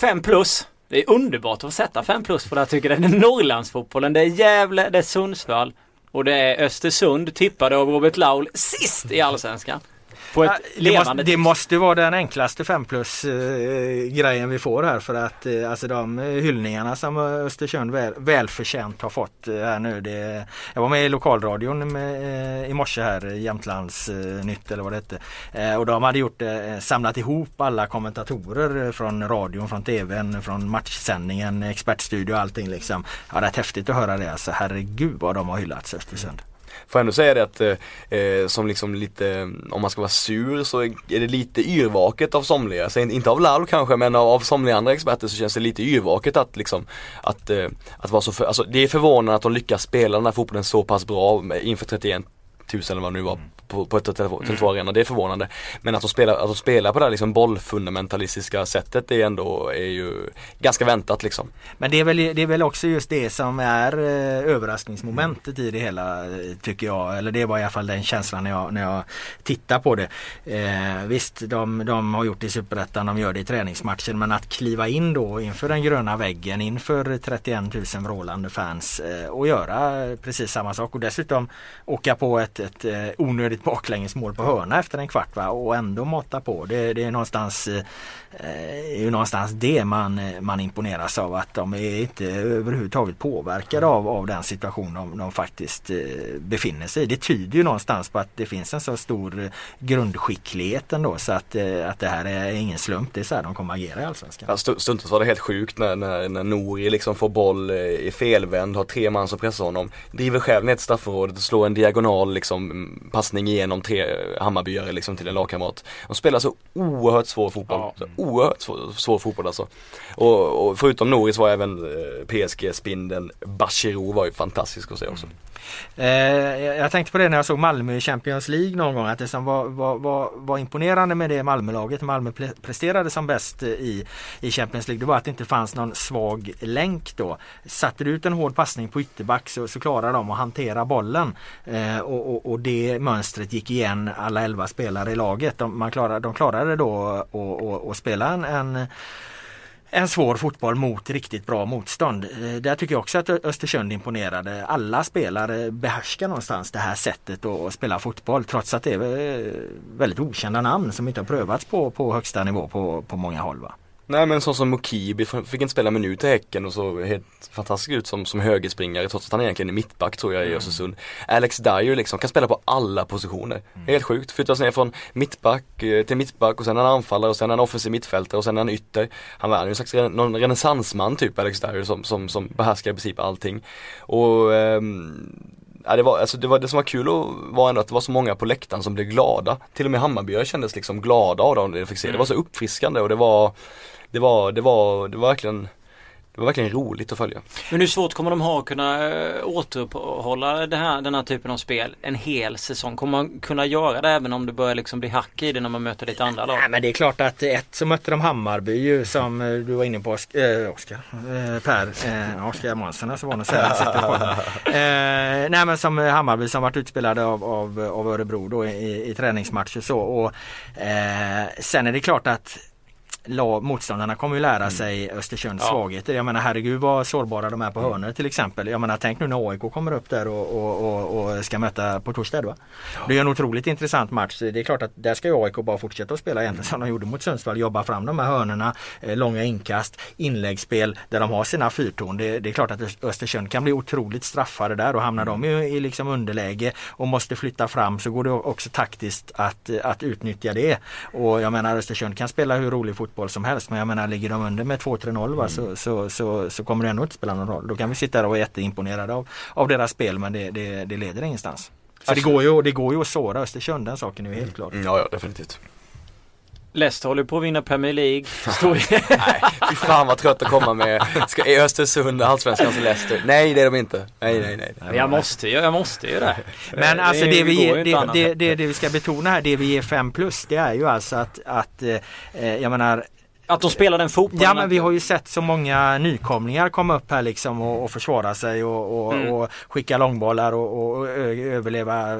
[SPEAKER 3] Fem plus. Det är underbart att få sätta fem plus på det här tycker jag. Det är Norrlandsfotbollen, det är Gävle, det är Sundsvall och det är Östersund tippade av Robert Laul sist i Allsvenskan
[SPEAKER 4] på ett ja, det, måste, det måste vara den enklaste 5 plus eh, grejen vi får här för att eh, alltså de hyllningarna som Östersund väl, välförtjänt har fått eh, här nu. Det, jag var med i lokalradion med, i morse här, Jämtlands eh, nytt eller vad det hette. Och de hade gjort samlat ihop alla kommentatorer från radion, från tvn, från matchsändningen, expertstudio och allting liksom. Ja, det är häftigt att höra det alltså. Herregud vad de har hyllats Östersund.
[SPEAKER 6] Får ändå säga det att eh, eh, som liksom lite, om man ska vara sur så är det lite yrvaket av somliga. Så inte av Lal kanske men av, av somliga andra experter så känns det lite yrvaket att liksom att, eh, att vara så för, alltså det är förvånande att de lyckas spela den här fotbollen så pass bra inför 31 000 eller vad det nu var mm på, på ett Tele2 Arena. Det är förvånande. Men att de spelar, att de spelar på det här liksom bollfundamentalistiska sättet det är ändå är ju ganska väntat liksom.
[SPEAKER 4] Men det är väl, det är väl också just det som är eh, överraskningsmomentet i det hela tycker jag. Eller det var i alla fall den känslan när jag, när jag tittar på det. Eh, visst, de, de har gjort det i Superettan, de gör det i träningsmatchen. Men att kliva in då inför den gröna väggen, inför 31 000 vrålande fans eh, och göra precis samma sak. Och dessutom åka på ett, ett eh, baklängesmål på hörna efter en kvart va? och ändå mata på. Det, det är någonstans eh, eh är någonstans det man, eh, man imponeras av att de är inte överhuvudtaget påverkade av, av den situation de, de faktiskt eh, befinner sig i. Det tyder ju någonstans på att det finns en så stor grundskicklighet ändå så att, eh, att det här är ingen slump. Det är så här de kommer agera i Allsvenskan.
[SPEAKER 6] Ja, stundtals var det helt sjukt när, när, när Nori liksom får boll eh, i felvänd, har tre man som pressar honom. Driver själv ner till straffområdet och slår en diagonal liksom passning igenom tre Hammarbyare liksom till en lagkamrat. De spelar så oerhört svår fotboll. Ja oerhört svår, svår fotboll alltså. Och, och förutom Norris var även eh, PSG-spindeln Bachirou var ju fantastisk att se också. Mm.
[SPEAKER 4] Eh, jag tänkte på det när jag såg Malmö i Champions League någon gång. Att det som var, var, var, var imponerande med det Malmölaget, Malmö presterade som bäst eh, i, i Champions League, det var att det inte fanns någon svag länk då. Satte du ut en hård passning på ytterback så, så klarar de att hantera bollen. Eh, och, och, och, det mönstret gick igen alla elva spelare i laget. De, man klarade, de klarade då att spela en, en en svår fotboll mot riktigt bra motstånd. Eh, där tycker jag också att Östersund imponerade. Alla spelare behärskar någonstans det här sättet att spela fotboll trots att det är eh, väldigt okända namn som inte har prövats på, på högsta nivå på, på många håll. Va?
[SPEAKER 6] Nej men sån som Mokibi fick inte spela minut i Häcken och så helt fantastisk ut som, som högerspringare trots att han egentligen är mittback tror jag i mm. Östersund. Alex Dyer liksom kan spela på alla positioner. Mm. Helt sjukt. Flyttas ner från mittback eh, till mittback och sen är han anfallare och sen är han offensiv mittfältare och sen är han ytter. Han är ju en slags någon renässansman typ Alex Dyer som, som, som behärskar i princip allting. Och ehm, Ja, det, var, alltså det, var, det som var kul var ändå att det var så många på läktaren som blev glada. Till och med Hammarbyare kändes liksom glada av det de fick se. Det var så uppfriskande och det var det var, det var, det var verkligen det var verkligen roligt att följa.
[SPEAKER 8] Men hur svårt kommer de ha att kunna äh, återuppehålla det här, den här typen av spel en hel säsong? Kommer man kunna göra det även om det börjar liksom bli hack i det när man möter lite andra lag?
[SPEAKER 4] Nej men det är klart att ett så mötte de Hammarby ju som eh, du var inne på Oskar, äh, Oskar äh, Per, äh, Oskar Månsson alltså var nog säga äh, Nej men som Hammarby som varit utspelade av, av, av Örebro då i, i träningsmatcher så och sen är det klart att lag, motståndarna kommer ju lära mm. sig Östersunds ja. svagheter. Jag menar herregud vad sårbara de är på mm. hörnor till exempel. Jag menar tänk nu när AIK kommer upp där och, och, och, och ska möta på torsdag. Va? Det är en otroligt intressant match. Det är klart att där ska ju AIK bara fortsätta att spela egentligen som de gjorde mot Sundsvall. Jobba fram de här hörnorna, eh, långa inkast, inläggsspel där de har sina fyrtorn. Det, det, är klart att Östersund kan bli otroligt straffade där och hamnar de i, i liksom underläge och måste flytta fram så går det också taktiskt att, att utnyttja det. Och jag menar Östersund kan spela hur rolig fotboll fotboll som helst. Men jag menar ligger de under med 2-3-0 mm. så, så, så, så, kommer det ändå inte spela någon roll. Då kan vi sitta där och vara jätteimponerade av, av deras spel men det, det, det leder ingenstans. För alltså, det, går ju, det går ju att såra Östersund, den saken är ju helt klar.
[SPEAKER 6] Mm, ja, ja definitivt.
[SPEAKER 8] Leicester håller på att vinna Premier League.
[SPEAKER 6] nej, fy fan vad trött att komma med. Ska, är Östersund allsvenskans Leicester? Nej det är de inte. Nej nej nej.
[SPEAKER 8] nej jag måste ju, jag måste ju det.
[SPEAKER 4] Men alltså det, vi ger, det, det, det, det, vi ska betona här, det vi ger 5 plus det är ju alltså att, att eh, jag menar
[SPEAKER 8] att de spelar den fotbollen?
[SPEAKER 4] Ja men vi har ju sett så många nykomlingar komma upp här liksom och, och försvara sig och, och, mm. och skicka långbollar och, och överleva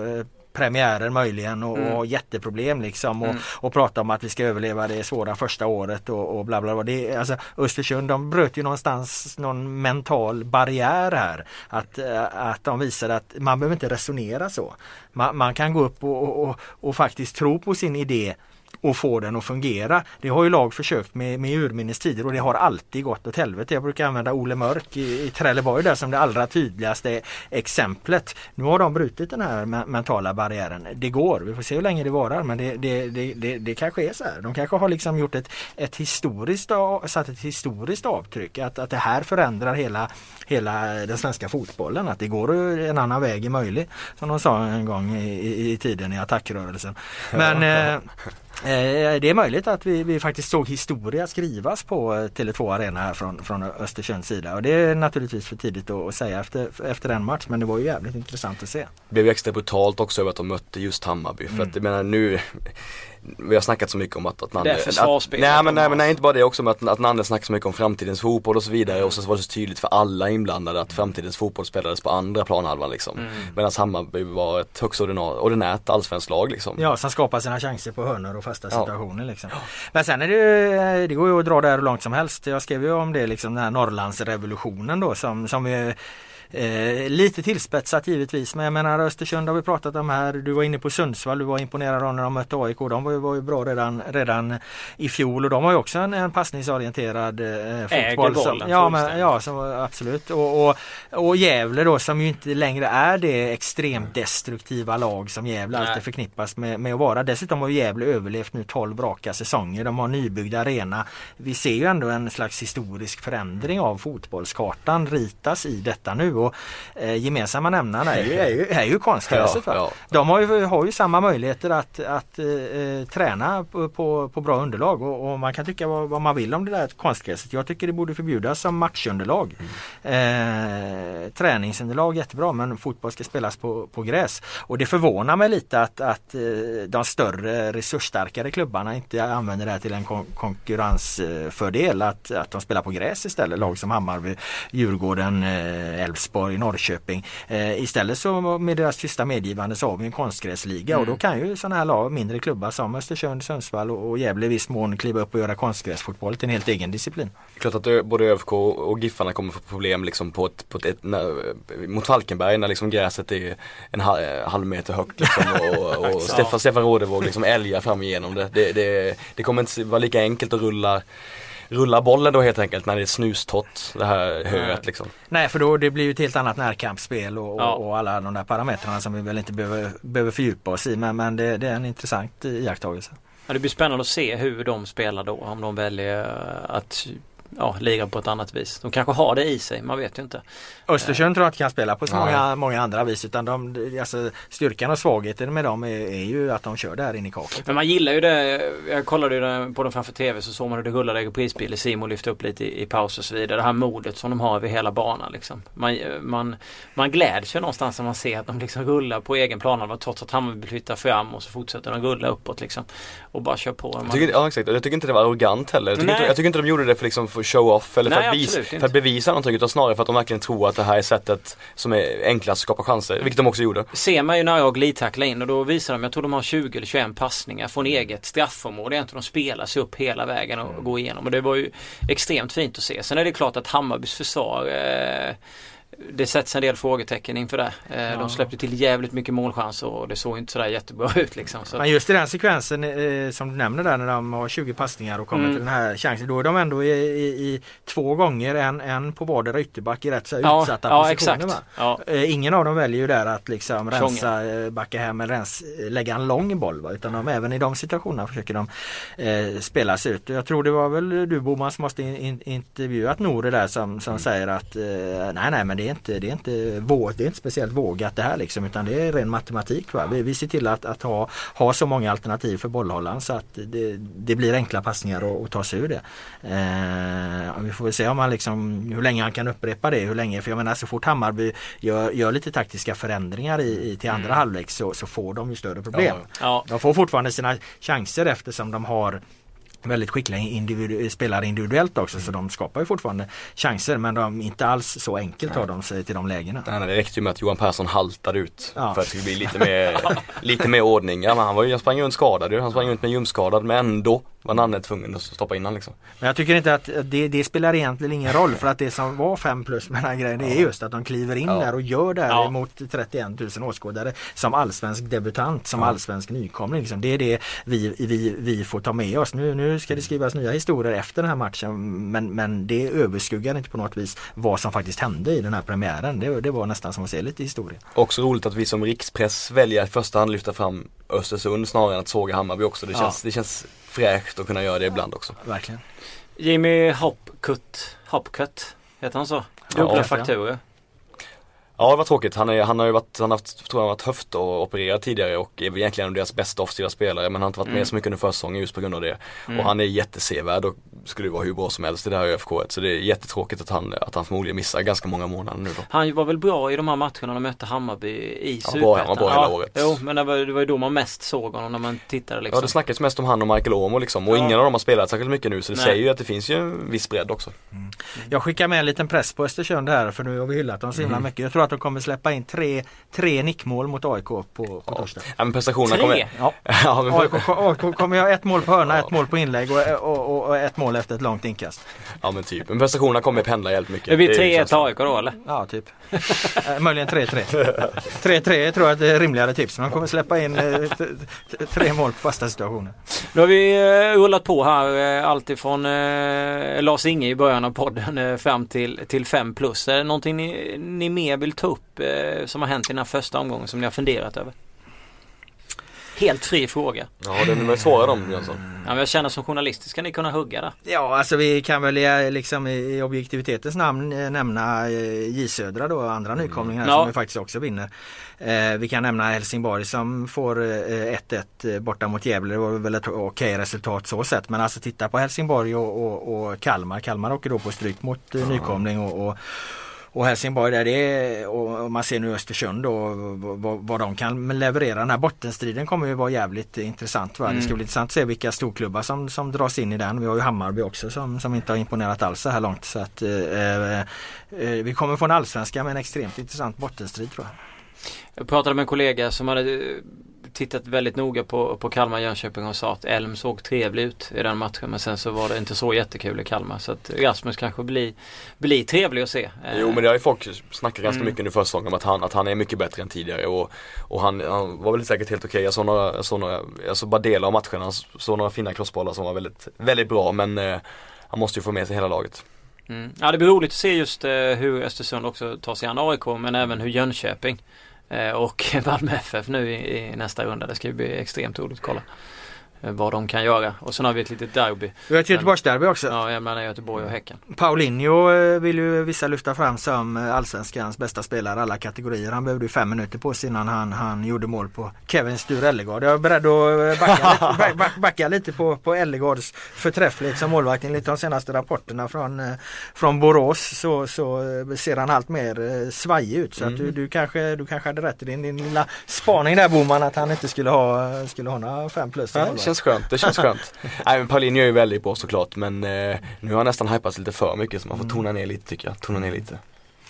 [SPEAKER 4] premiärer möjligen och, mm. och jätteproblem liksom och, mm. och prata om att vi ska överleva det svåra första året och, och bla bla bla. Det, alltså, Östersund de bröt ju någonstans någon mental barriär här. Att, eh, att de visade att man behöver inte resonera så. Man, man kan gå upp och, och, och faktiskt tro på sin idé och få den att fungera. Det har ju lag försökt med, med urminnes tider och det har alltid gått åt helvete. Jag brukar använda Ole Mörk i, i Trelleborg där som det allra tydligaste exemplet. Nu har de brutit den här mentala barriären. Det går, vi får se hur länge det varar men det, det, det, det, det kanske är så här. De kanske har liksom gjort ett, ett historiskt, satt ett historiskt avtryck. Att, att det här förändrar hela, hela den svenska fotbollen. Att det går en annan väg är möjlig. Som de sa en gång i, i, i tiden i attackrörelsen. Men eh, Eh, det är möjligt att vi, vi, faktiskt såg historia skrivas på Tele2 Arena här från, från Östersunds sida. Och det är naturligtvis för tidigt att säga efter, efter en match men det var ju jävligt intressant att se.
[SPEAKER 6] Det blev extra brutalt också över att de mötte just Hammarby. Mm. För att jag menar nu vi har snackat så mycket om att, att
[SPEAKER 8] Nanne, att,
[SPEAKER 6] nej men nej men nej inte bara det också med att, att Nanne snackar så mycket om framtidens fotboll och så vidare mm. och så var det så tydligt för alla inblandade att framtidens fotboll spelades på andra planhalvan liksom. Mm. Medan Hammarby var ett högst ordinärt allsvenskt lag liksom.
[SPEAKER 4] Ja, som skapar sina chanser på hörnor och fasta situationer liksom. Men sen är det det går ju att dra det här hur långt som helst. Jag skrev ju om det liksom den här Norrlandsrevolutionen då som, som vi Eh, lite tillspetsat givetvis men jag menar Östersund har vi pratat om här. Du var inne på Sundsvall, du var imponerad av när de mötte AIK. De var ju, var ju bra redan, redan i fjol och de har ju också en, en passningsorienterad eh, fotboll. Som, ja, men, ja som, absolut. Och, och, och Gävle då som ju inte längre är det extremt destruktiva lag som Gävle Nej. alltid förknippas med, med att vara. Dessutom har Gävle överlevt nu 12 raka säsonger. De har nybyggd arena. Vi ser ju ändå en slags historisk förändring av fotbollskartan ritas i detta nu och eh, gemensamma nämnarna är ju, är ju, är ju konstgräset. Ja, ja. De har ju, har ju samma möjligheter att, att eh, eh, träna på, på, på, bra underlag och, och, man kan tycka vad, vad, man vill om det där konstgräset. Jag tycker det borde förbjudas som matchunderlag. Mm. Eh, träningsunderlag jättebra men fotboll ska spelas på, på gräs. Och det förvånar mig lite att, att eh, de större resursstarkare klubbarna inte använder det här till en kon konkurrensfördel. Att, att de spelar på gräs istället. Lag som Hammarby, Djurgården, eh, Elfsborg Elfsborg, Norrköping. Eh, istället så med deras tysta medgivande så har vi en konstgräsliga mm. och då kan ju sådana här lag, mindre klubbar som Östersund, Sundsvall och, och Gävle i viss mån kliva upp och göra konstgräsfotboll till en helt egen disciplin.
[SPEAKER 6] Klart att både ÖFK och Giffarna kommer få problem liksom på ett, på ett, när, mot Falkenberg när liksom gräset är en halv meter högt liksom, och, och, och Stefan, Stefan Rådevåg liksom älgar fram igenom det. Det, det. det kommer inte vara lika enkelt att rulla rulla bollen då helt enkelt när det är snustott det här höet liksom.
[SPEAKER 4] Nej för då det blir ju ett helt annat närkampsspel och, ja. och, alla de där parametrarna som vi väl inte behöver, behöver fördjupa oss i men, men det, det är en intressant iakttagelse.
[SPEAKER 3] Ja, det blir spännande att se hur de spelar då om de väljer att ja, lirar på ett annat vis. De kanske har det i sig, man vet ju inte.
[SPEAKER 4] Östersund tror jag inte kan spela på så många, många andra vis utan de, alltså, styrkan och svagheten med dem är, är ju att de kör där inne i kaklet.
[SPEAKER 3] Men man gillar ju det. Jag kollade ju på dem framför TV så såg man hur det rullade i prisbil. Simon lyfte upp lite i, i paus och så vidare. Det här modet som de har över hela banan liksom. Man, man, man gläds ju någonstans när man ser att de liksom rullar på egen plan trots att Hammarby flyttar fram och så fortsätter de rulla uppåt liksom. Och bara kör på.
[SPEAKER 6] Jag tycker, ja exakt, jag tycker inte det var arrogant heller. Jag tycker, inte, jag tycker inte de gjorde det för, liksom, för show-off eller för, Nej, att visa, för att bevisa någonting utan snarare för att de verkligen tror att det här är sättet som är enklast att skapa chanser, vilket de också gjorde.
[SPEAKER 3] Ser man ju när jag glidtacklar in och då visar de, jag tror de har 20 eller 21 passningar från eget straffområde. Egentligen de spelar sig upp hela vägen och mm. går igenom och det var ju extremt fint att se. Sen är det klart att Hammarbys försvar eh, det sätts en del frågetecken inför det. Eh, ja. De släppte till jävligt mycket målchanser och det såg inte sådär jättebra ut. Liksom. Så.
[SPEAKER 4] Men just i den sekvensen eh, som du nämner där när de har 20 passningar och kommer mm. till den här chansen. Då är de ändå i, i, i två gånger en, en på vardera ytterback i rätt så ja, utsatta ja, positioner. Ja. Eh, ingen av dem väljer ju där att liksom rensa, eh, backa hem eller rens, lägga en lång boll. Va? Utan de, även i de situationerna försöker de eh, spela sig ut. Jag tror det var väl du Boman som måste in, in, intervjuat Nore där som, som mm. säger att eh, nej nej men det är inte, det är inte, våg, det är inte speciellt vågat det här liksom utan det är ren matematik. Va? Vi, vi ser till att, att ha, ha så många alternativ för bollhållaren så att det, det blir enkla passningar och, och ta sig ur det. Eh, vi får se om han liksom, hur länge han kan upprepa det. Hur länge, för jag menar så fort Hammarby gör, gör lite taktiska förändringar i, i till andra mm. halvlek så, så får de ju större problem. Ja. De får fortfarande sina chanser eftersom de har väldigt skickliga individu spelare individuellt också mm. så de skapar ju fortfarande chanser men de inte alls så enkelt tar de sig till de lägena.
[SPEAKER 6] Nej, det räckte ju med att Johan Persson haltade ut ja. för att det skulle bli lite mer, lite mer ordning. Ja, men han, var ju, han sprang runt skadad Han sprang runt med ljumskadad men ändå var Nanne tvungen att stoppa in liksom.
[SPEAKER 4] Men jag tycker inte att det, det, spelar egentligen ingen roll för att det som var 5 plus med den här grejen det är just att de kliver in ja. där och gör det här ja. mot 31 000 åskådare som allsvensk debutant, som ja. allsvensk nykomling. Liksom. Det är det vi, vi, vi får ta med oss. Nu, nu ska det skrivas nya historier efter den här matchen men, men det överskuggar inte på något vis vad som faktiskt hände i den här premiären. Det, det var nästan som att se lite historia.
[SPEAKER 6] Också roligt att vi som rikspress väljer att i första hand lyfta fram Östersund snarare än att såga Hammarby också. Det känns, det känns fräscht att kunna göra det ibland också.
[SPEAKER 4] Verkligen.
[SPEAKER 3] Jimmy Hopkut, Hopkut, heter han så? Dubbla ja, fakturer.
[SPEAKER 6] Ja det var tråkigt. Han, är, han har ju varit, han har haft, tror jag, varit höftopererad tidigare och är egentligen en av deras bästa offensiva spelare men han har inte varit mm. med så mycket under försäsongen just på grund av det. Mm. Och han är jättesevärd och skulle vara hur bra som helst i det här ÖFK. Så det är jättetråkigt att han, att han förmodligen missar ganska många månader nu då.
[SPEAKER 3] Han var väl bra i de här matcherna de mötte Hammarby i
[SPEAKER 6] Superettan? Han var bra hela ja, året.
[SPEAKER 3] Jo men det var, det var ju då man mest såg honom när man tittade liksom.
[SPEAKER 6] Ja det snackades mest om han och Michael Åmo liksom och ja. ingen av dem har spelat särskilt mycket nu så det Nej. säger ju att det finns ju en viss bredd också. Mm.
[SPEAKER 4] Jag skickar med en liten press på Östersund här för nu har vi hyllat dem så himla mm. mycket. Jag tror att de kommer släppa in tre, tre nickmål mot AIK på, på torsdag.
[SPEAKER 6] Ja men prestationerna
[SPEAKER 3] kommer...
[SPEAKER 4] Ja. ja men... AIK, AIK kommer göra ett mål på hörna, ett mål på inlägg och, och, och, ett mål efter ett långt inkast.
[SPEAKER 6] Ja men typ, men prestationerna kommer pendla jävligt mycket.
[SPEAKER 3] Det blir 3-1 AIK då eller?
[SPEAKER 4] Ja typ. Eh, möjligen 3-3. 3-3 tror jag är ett rimligare tips. Man kommer släppa in eh, tre mål på fasta situationer.
[SPEAKER 3] Nu har vi eh, rullat på här alltifrån Lars Inge i början av podden fram till, till 5 plus. Är det någonting ni, ni mer vill ta upp som har hänt i den här första omgången som ni har funderat över? Helt fri fråga.
[SPEAKER 6] Ja, den är svårare de Jönsson.
[SPEAKER 3] Ja, men jag känner som journalist ska ni kunna hugga där.
[SPEAKER 4] Ja, alltså vi kan väl liksom i objektivitetens namn eh, nämna eh, J Södra då, andra mm. nykomlingar ja. som vi faktiskt också vinner. Eh, vi kan nämna Helsingborg som får 1-1 borta mot Gävle. Det var väl ett okej resultat så sett. Men alltså titta på Helsingborg och, och, och Kalmar. Kalmar åker då på stryk mot nykomling och, och och Helsingborg där det är, och man ser nu Östersund då vad, vad de kan leverera. Den här bottenstriden kommer ju vara jävligt intressant. Va? Mm. Det ska mm. bli intressant att se vilka storklubbar som, som dras in i den. Vi har ju Hammarby också som, som inte har imponerat alls så här långt. Så att, eh, eh, vi kommer få en allsvenska med en extremt intressant bottenstrid tror jag.
[SPEAKER 3] Jag pratade med en kollega som hade tittat väldigt noga på, på Kalmar-Jönköping och sa att Elm såg trevlig ut i den matchen. Men sen så var det inte så jättekul i Kalmar. Så att Rasmus kanske blir, blir trevlig att se.
[SPEAKER 6] Jo men det har ju folk snackat ganska mm. mycket nu försäsongen om att han, att han är mycket bättre än tidigare. Och, och han, han var väl säkert helt okej. Okay. Jag såg några, jag såg några, jag såg bara delar av matchen. Han såg några fina crossbollar som var väldigt, väldigt bra. Men eh, han måste ju få med sig hela laget.
[SPEAKER 3] Mm. Ja det blir roligt att se just eh, hur Östersund också tar sig an AIK men även hur Jönköping Eh, Eh, och Malmö FF nu i, i, nästa runda. Det ska ju bli extremt roligt att kolla. Eh, vad de kan göra. Och sen har vi ett litet derby.
[SPEAKER 4] Vi har ett Göteborgsderby också.
[SPEAKER 3] Ja, jag menar Göteborg och Häcken.
[SPEAKER 4] Paulinho eh, vill ju vissa lyfta fram som eh, allsvenskans bästa spelare alla kategorier. Han behövde ju fem minuter på sig innan han, han gjorde mål på Kevin Sture Ellegård. Jag är beredd att backa, lite, backa lite på, på Ellegårds förträfflighet som målvakt. Enligt de senaste rapporterna från, från Borås så, så ser han allt mer svajig ut. Så mm. att du, du, kanske, du kanske hade rätt i din, din lilla spaning där Boman att han inte skulle ha, skulle ha några fem plus.
[SPEAKER 6] Ja, känns skönt, det känns skönt. Nej men Paulinho är ju väldigt bra såklart men eh, nu har han nästan hypats lite för mycket så man får mm. tona ner lite tycker jag. Tona ner lite.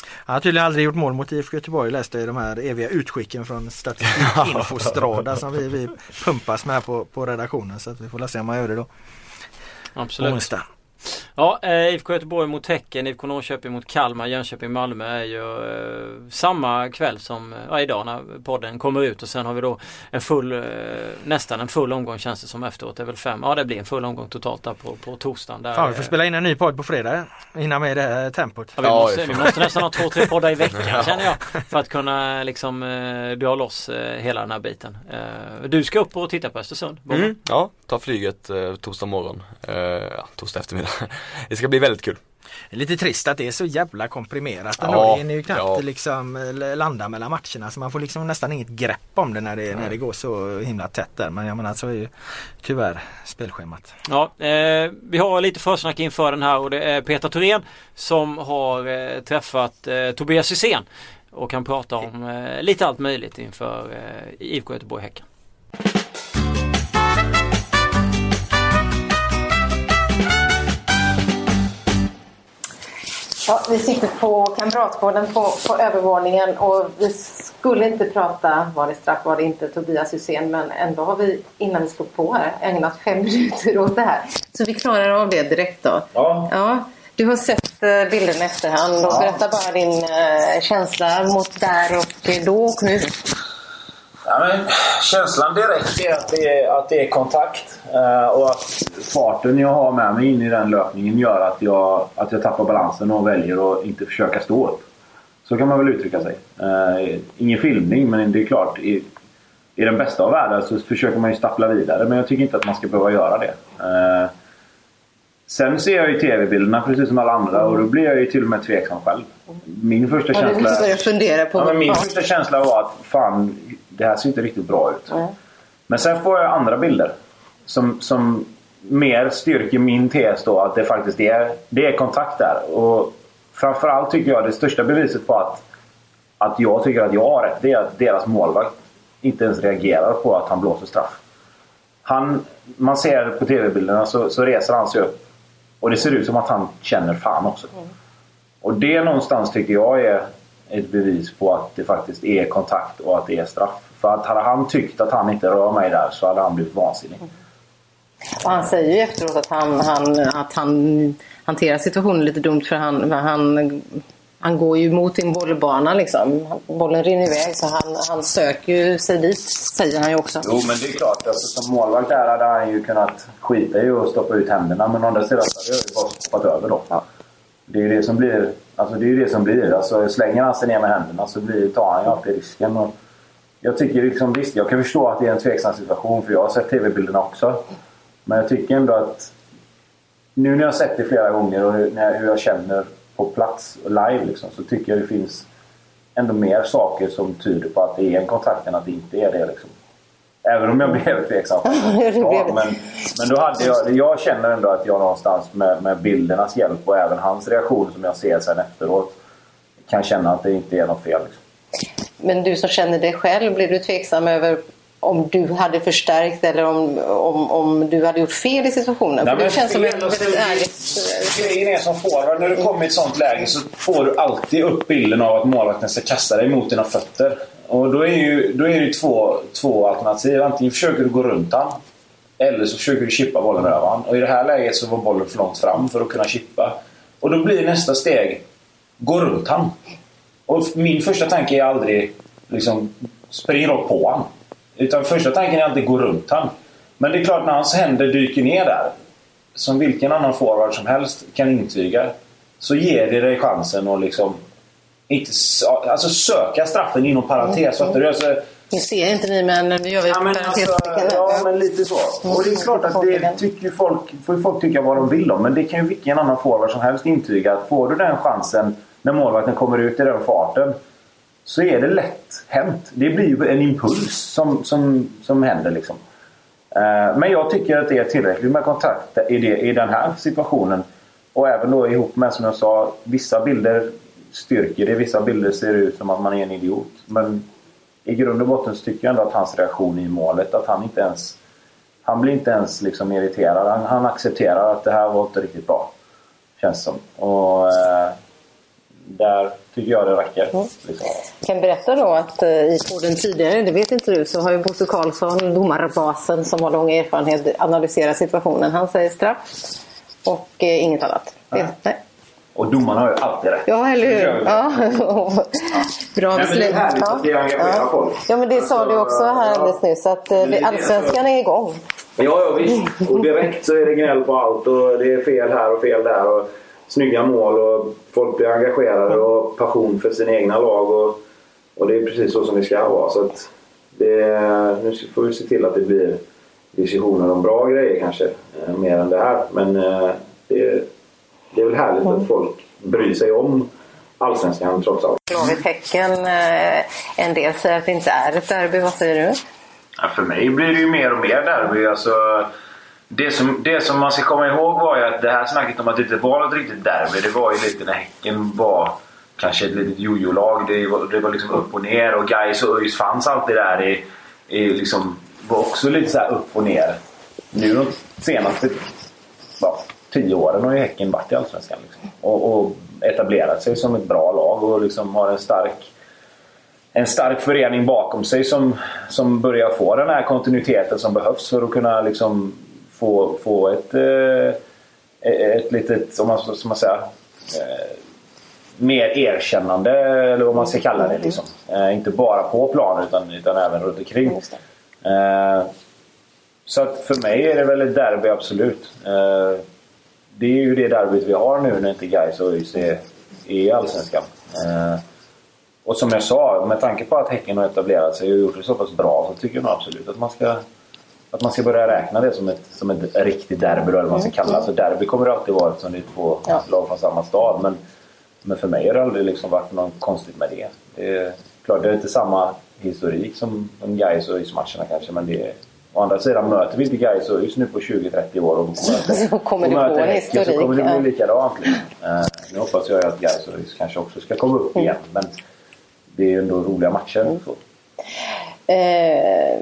[SPEAKER 4] Han har tydligen aldrig gjort mål mot IFK Göteborg läste jag i de här eviga utskicken från Statistikinfostrada som vi, vi pumpas med på, på redaktionen så att vi får se om han gör det då.
[SPEAKER 3] Absolut. onsdag. Ja, eh, IFK Göteborg mot Häcken, IFK Norrköping mot Kalmar, Jönköping Malmö är ju eh, samma kväll som ja, idag när podden kommer ut och sen har vi då en full, eh, nästan en full omgång känns det som efteråt. Det är väl fem, ja det blir en full omgång totalt där på, på torsdagen. Där,
[SPEAKER 4] Fan, vi får spela in en ny podd på fredag innan med det här tempot.
[SPEAKER 3] Ja, vi, måste, vi måste nästan ha två, tre poddar i veckan känner jag. För att kunna liksom eh, dra loss eh, hela den här biten. Eh, du ska upp och titta på Östersund?
[SPEAKER 6] Mm, ja, ta flyget eh, torsdag morgon. Eh, ja, torsdag eftermiddag. det ska bli väldigt kul.
[SPEAKER 4] Lite trist att det är så jävla komprimerat ändå. Ja, det hinner ju knappt ja. liksom eh, landa mellan matcherna så man får liksom nästan inget grepp om det när det, när det går så himla tätt där. Men jag menar så är ju tyvärr spelschemat.
[SPEAKER 3] Ja, eh, vi har lite försnack inför den här och det är Peter Thorén som har eh, träffat eh, Tobias Hysén och kan prata om eh, lite allt möjligt inför eh, IFK Göteborg-Häcken.
[SPEAKER 9] Ja, vi sitter på Kamratgården på, på övervåningen och vi skulle inte prata var det straff, var det inte Tobias Hysén men ändå har vi innan vi slog på här ägnat fem minuter åt det här. Så vi klarar av det direkt då.
[SPEAKER 10] Ja.
[SPEAKER 9] ja du har sett eh, bilden i efterhand och ja. berätta bara din uh, känsla mot där och då och nu.
[SPEAKER 10] Ja, men, känslan direkt är att det är, att det är kontakt. Uh, och att farten jag har med mig in i den löpningen gör att jag, att jag tappar balansen och väljer att inte försöka stå upp. Så kan man väl uttrycka sig. Uh, ingen filmning, men det är klart. I, I den bästa av världar så försöker man ju stappla vidare, men jag tycker inte att man ska behöva göra det. Uh, sen ser jag ju TV-bilderna precis som alla andra och då blir jag ju till och med tveksam själv. Min första känsla...
[SPEAKER 9] fundera på
[SPEAKER 10] ja, min första känsla var att fan, det här ser inte riktigt bra ut. Mm. Men sen får jag andra bilder. Som, som mer styrker min tes då att det faktiskt är, det är kontakt där. Och framförallt tycker jag det största beviset på att, att jag tycker att jag har rätt. Det är att deras målvakt inte ens reagerar på att han blåser straff. Han, man ser på tv-bilderna så, så reser han sig upp. Och det ser ut som att han känner fan också. Mm. Och det någonstans tycker jag är ett bevis på att det faktiskt är kontakt och att det är straff. För att hade han tyckt att han inte rör mig där så hade han blivit vansinnig.
[SPEAKER 9] Och han säger ju efteråt att han, han, att han hanterar situationen lite dumt för han, han, han går ju mot sin bollbana liksom. Bollen rinner iväg så han, han söker ju sig dit, säger han ju också.
[SPEAKER 10] Jo men det är klart, alltså, som målvakt där hade han ju kunnat skita i att stoppa ut händerna. Men å andra sidan så hade jag ju bara stoppat över då. Ja. Det är ju det som blir. Alltså det är det som blir. Alltså slänger han sig ner med händerna så blir, tar han ju alltid risken. Och jag tycker liksom, visst, jag kan förstå att det är en tveksam situation för jag har sett tv-bilderna också. Men jag tycker ändå att nu när jag har sett det flera gånger och hur jag känner på plats och live liksom, så tycker jag det finns ändå mer saker som tyder på att det är en kontakt än att det inte är det. Liksom. Även om jag blev tveksam. men, men då hade jag, jag känner ändå att jag någonstans med, med bildernas hjälp och även hans reaktion som jag ser sen efteråt kan känna att det inte är något fel. Liksom.
[SPEAKER 9] Men du som känner dig själv, blir du tveksam över om du hade förstärkt eller om, om, om du hade gjort fel i situationen?
[SPEAKER 10] Nej,
[SPEAKER 9] För det känns som ett väldigt ärligt...
[SPEAKER 10] Grejen är som forward, när du kommer i ett sånt läge så får du alltid upp bilden av att målvakten ska kasta dig mot dina fötter. Och då är, ju, då är det ju två, två alternativ. Antingen försöker du gå runt han eller så försöker du chippa bollen över han. Och i det här läget så var bollen för långt fram för att kunna chippa. Och då blir nästa steg, gå runt han. Och min första tanke är aldrig liksom, spring rakt på han. Utan första tanken är alltid gå runt han. Men det är klart när hans händer dyker ner där, som vilken annan forward som helst kan intyga, så ger det dig chansen att liksom inte, alltså söka straffen inom parentes. Mm. Alltså,
[SPEAKER 9] nu ser inte ni men nu gör vi
[SPEAKER 10] ja, men alltså, ja men lite så. Och det är klart att det tycker folk, får folk tycka vad de vill om. Men det kan ju vilken annan forward som helst intyga. Att får du den chansen när målvakten kommer ut i den farten så är det lätt hänt. Det blir ju en impuls som, som, som händer. Liksom. Eh, men jag tycker att det är tillräckligt med kontakt i, det, i den här situationen. Och även då ihop med, som jag sa, vissa bilder styrker det. Vissa bilder ser ut som att man är en idiot. Men i grund och botten så tycker jag ändå att hans reaktion i målet, att han inte ens... Han blir inte ens liksom irriterad. Han, han accepterar att det här var inte riktigt bra. Känns som. Och eh, där tycker jag det räcker. Mm. Liksom.
[SPEAKER 9] Jag kan berätta då att eh, i podden tidigare, det vet inte du, så har ju Bosse Karlsson, domarbasen som har lång erfarenhet, analyserat situationen. Han säger straff och eh, inget annat.
[SPEAKER 10] Nej. Nej. Och domarna har ju alltid rätt.
[SPEAKER 9] Ja, eller hur? Ja. Bra beslut.
[SPEAKER 10] Det är härligt att det engagerar ja. folk.
[SPEAKER 9] Ja, men det alltså, sa du också här alldeles nyss, att eh, allsvenskan är igång.
[SPEAKER 10] Ja, ja visst. Och direkt så är det gnäll på allt och det är fel här och fel där. Och snygga mål och folk blir engagerade och passion för sina egna lag. Och, och det är precis så som det ska vara. Så att det, nu får vi se till att det blir diskussioner om bra grejer kanske, eh, mer än det här. Men eh, det, det är väl härligt att folk bryr sig om Allsvenskan trots allt.
[SPEAKER 9] Blåvitt-Häcken, eh, en del säger att det inte är ett derby. Vad säger du?
[SPEAKER 10] Ja, för mig blir det ju mer och mer derby. Alltså, det som, det som man ska komma ihåg var ju att det här snacket om att det inte var något riktigt derby, det var ju lite när Häcken var kanske ett litet jojo-lag. Det var, det var liksom upp och ner och Gais och ÖIS fanns alltid där i, i liksom, var också lite så upp och ner. Nu de senaste ja, tio åren har ju Häcken varit i Allsvenskan liksom. och, och etablerat sig som ett bra lag och liksom har en stark en stark förening bakom sig som, som börjar få den här kontinuiteten som behövs för att kunna liksom få, få ett, eh, ett litet, som man, som man säger, eh, mer erkännande eller vad man ska kalla det. Liksom. Eh, inte bara på planen utan, utan även runt omkring. Så att för mig är det väl ett derby absolut. Det är ju det derbyt vi har nu när inte Gais och ÖIS är, i Allsvenskan. Och som jag sa, med tanke på att Häcken har etablerat sig och gjort det så pass bra så tycker jag nog absolut att man ska att man ska börja räkna det som ett, som ett riktigt derby eller vad man ska kalla det. Alltså derby kommer det alltid vara eftersom det är två ja. lag från samma stad. Men, men för mig har det aldrig liksom varit något konstigt med det. Det är klart, det är inte samma historik som Gais och ÖIS-matcherna kanske men det är, Å andra sidan möter vi inte Gais och ÖIS nu på 20-30 år och
[SPEAKER 9] möter, kommer och möter Häcken
[SPEAKER 10] så kommer det bli likadant. Liksom. Uh, nu hoppas jag att Gais och ÖIS kanske också ska komma upp igen. Men det är ju ändå roliga matcher. Mm.
[SPEAKER 9] Eh,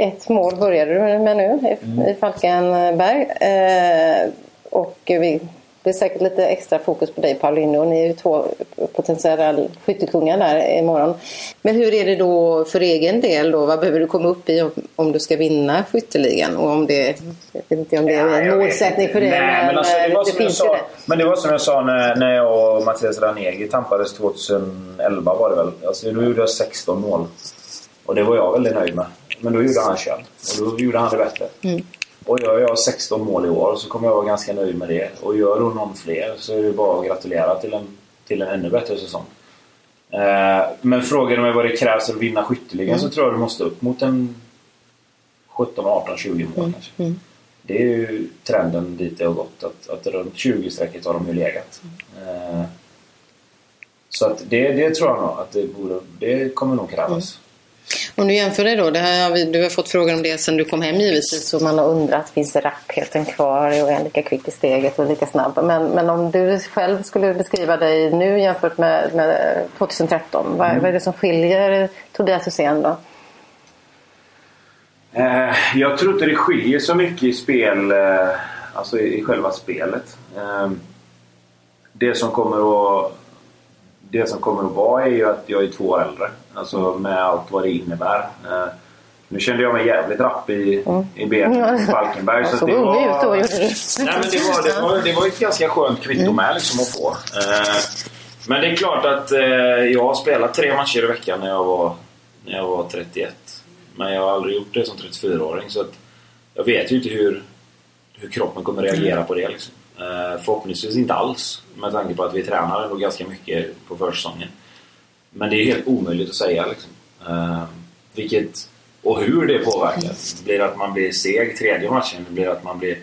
[SPEAKER 9] ett mål började du med nu mm. i Falkenberg. Eh, och vi blir säkert lite extra fokus på dig Paulinho. Ni är ju två potentiella skyttekungar där imorgon. Men hur är det då för egen del då? Vad behöver du komma upp i om, du ska vinna skytteligan? Och om det, jag vet inte om det är en målsättning för dig.
[SPEAKER 10] Nej, men, alltså, det, var det finns sa, det. Men det var som jag sa när, när jag och Mattias Ranegi tampades 2011 var det väl. Alltså, då gjorde jag 16 mål. Och det var jag väldigt nöjd med. Men då gjorde han 21 och då gjorde han det bättre. Mm. Och gör jag 16 mål i år så kommer jag vara ganska nöjd med det. Och gör hon någon fler så är det bara att gratulera till en, till en ännu bättre säsong. Eh, men frågar du mig vad det krävs för att vinna skytteligan mm. så tror jag du måste upp mot en 17, 18, 20 mål mm. kanske. Mm. Det är ju trenden dit det har gått. Att, att runt 20-strecket har de ju legat. Eh, så att det, det tror jag nog att det, borde, det kommer nog krävas.
[SPEAKER 9] Om du jämför det då, det här har vi, du har fått frågan om det sen du kom hem givetvis så man har undrat, finns rappheten kvar och är lika kvick i steget och lika snabb? Men, men om du själv skulle beskriva dig nu jämfört med, med 2013, vad, mm. vad är det som skiljer Tobias Hysén då?
[SPEAKER 10] Eh, jag tror inte det skiljer så mycket i spel, eh, alltså i, i själva spelet. Eh, det som kommer att det som kommer att vara är ju att jag är två år äldre. Alltså med allt vad det innebär. Eh, nu kände jag mig jävligt rapp i, mm. i benen i Falkenberg.
[SPEAKER 9] så det var, ut då,
[SPEAKER 10] nej, men det, var, det, var, det var ett ganska skönt kvitto mm. med liksom att få. Eh, men det är klart att eh, jag har spelat tre matcher i veckan när jag var, när jag var 31. Men jag har aldrig gjort det som 34-åring. Så att jag vet ju inte hur, hur kroppen kommer reagera på det. Liksom. Eh, förhoppningsvis inte alls med tanke på att vi tränade nog ganska mycket på försäsongen. Men det är helt omöjligt att säga liksom. Eh, vilket och hur det påverkar. Blir det att man blir seg tredje matchen? Blir det att man blir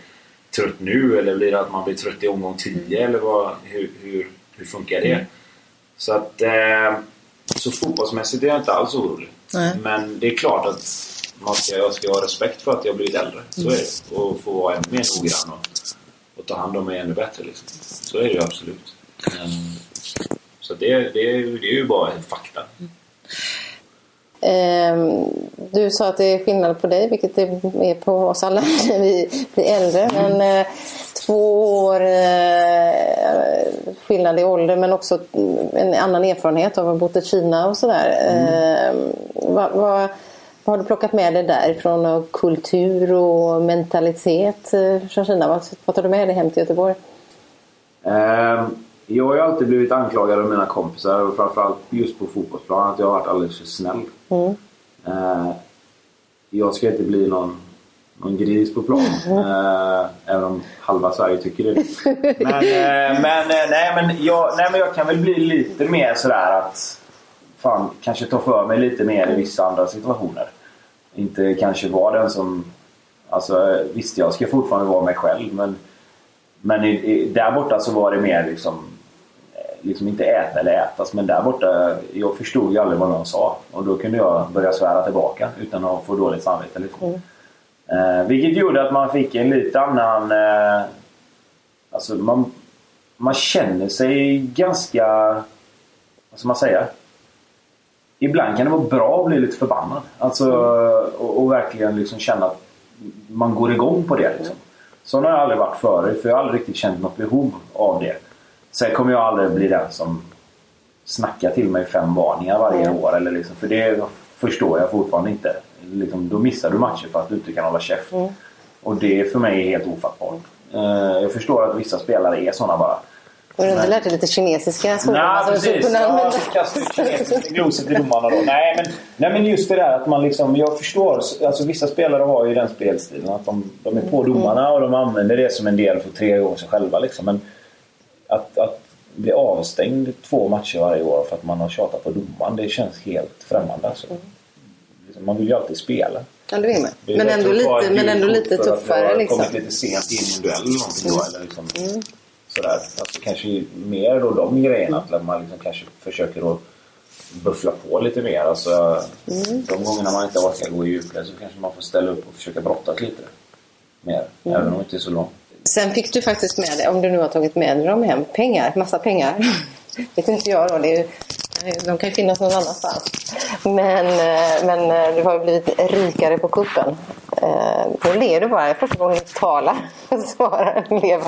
[SPEAKER 10] trött nu? Eller blir det att man blir trött i omgång 10? Eller vad, hur, hur, hur funkar det? Så att eh, så fotbollsmässigt är jag inte alls orolig. Nej. Men det är klart att man ska, jag ska ha respekt för att jag blivit äldre. Så är det. Och få vara ännu mer noggrann. Och, och ta hand om mig ännu bättre. Liksom. Så är det ju absolut. Så det, det, det är ju bara en fakta.
[SPEAKER 9] Mm. Du sa att det är skillnad på dig, vilket det är på oss alla när vi blir äldre. Mm. Men eh, två år eh, skillnad i ålder men också en annan erfarenhet av att ha bott i Kina och sådär. Mm. Vad, vad, vad har du plockat med dig därifrån? Kultur och mentalitet eh, från Kina? Vad, vad tar du med dig hem till Göteborg?
[SPEAKER 10] Um, jag har ju alltid blivit anklagad av mina kompisar och framförallt just på fotbollsplanen att jag har varit alldeles för snäll. Mm. Uh, jag ska inte bli någon, någon gris på plan. Uh, även om halva Sverige tycker det. Men, uh, men, nej, men jag, nej, men jag kan väl bli lite mer sådär att fan, kanske ta för mig lite mer i vissa andra situationer inte kanske vara den som... Alltså visst, jag ska fortfarande vara mig själv men, men i, i, där borta så var det mer liksom, liksom inte äta eller ätas men där borta, jag förstod ju aldrig vad någon sa och då kunde jag börja svära tillbaka utan att få dåligt samvete. Liksom. Mm. Eh, vilket gjorde att man fick en lite annan... Eh, alltså man, man känner sig ganska... Vad ska man säga? Ibland kan det vara bra att bli lite förbannad. Alltså, mm. och, och, verkligen liksom känna att man går igång på det. Liksom. Så har jag aldrig varit förut för jag har aldrig riktigt känt något behov av det. Sen kommer jag aldrig bli den som snackar till mig fem varningar varje år. Eller liksom, för det förstår jag fortfarande inte. Liksom, då missar du matcher för att du inte kan hålla käft. Mm. Och det för mig är helt ofattbart. Uh, jag förstår att vissa spelare är sådana bara.
[SPEAKER 9] Och du inte lärt dig lite kinesiska
[SPEAKER 10] i skolan? Nej, precis. Kunna ja, kastar ut kinesiska glosor till domarna då. Nej men, nej, men just det där att man liksom... Jag förstår. Alltså vissa spelare har ju den spelstilen att de, de är på domarna och de använder det som en del för att trigga igång sig själva liksom. Men att, att bli avstängd två matcher varje år för att man har tjatat på domaren, det känns helt främmande. Alltså. Mm. Man vill ju alltid spela.
[SPEAKER 9] Ja, det vill man. Men ändå, lite, men ändå lite tuffare.
[SPEAKER 10] Jag liksom. kommit lite sent in i en duell eller någonting mm. då, eller liksom, mm. Sådär. Alltså kanske mer då de grejerna. Att man liksom kanske försöker att buffla på lite mer. Alltså, mm. De gångerna man inte orkar gå i djupled så kanske man får ställa upp och försöka brottas lite mer. Mm. Även om det inte är så långt.
[SPEAKER 9] Sen fick du faktiskt med dig, om du nu har tagit med dig dem hem, pengar. Massa pengar. det kan inte jag då. Det är, de kan ju finnas någon annanstans. Men, eh, men eh, du har ju blivit rikare på kuppen. Eh, nu ler du bara. Första gången du talar. Svarar leva.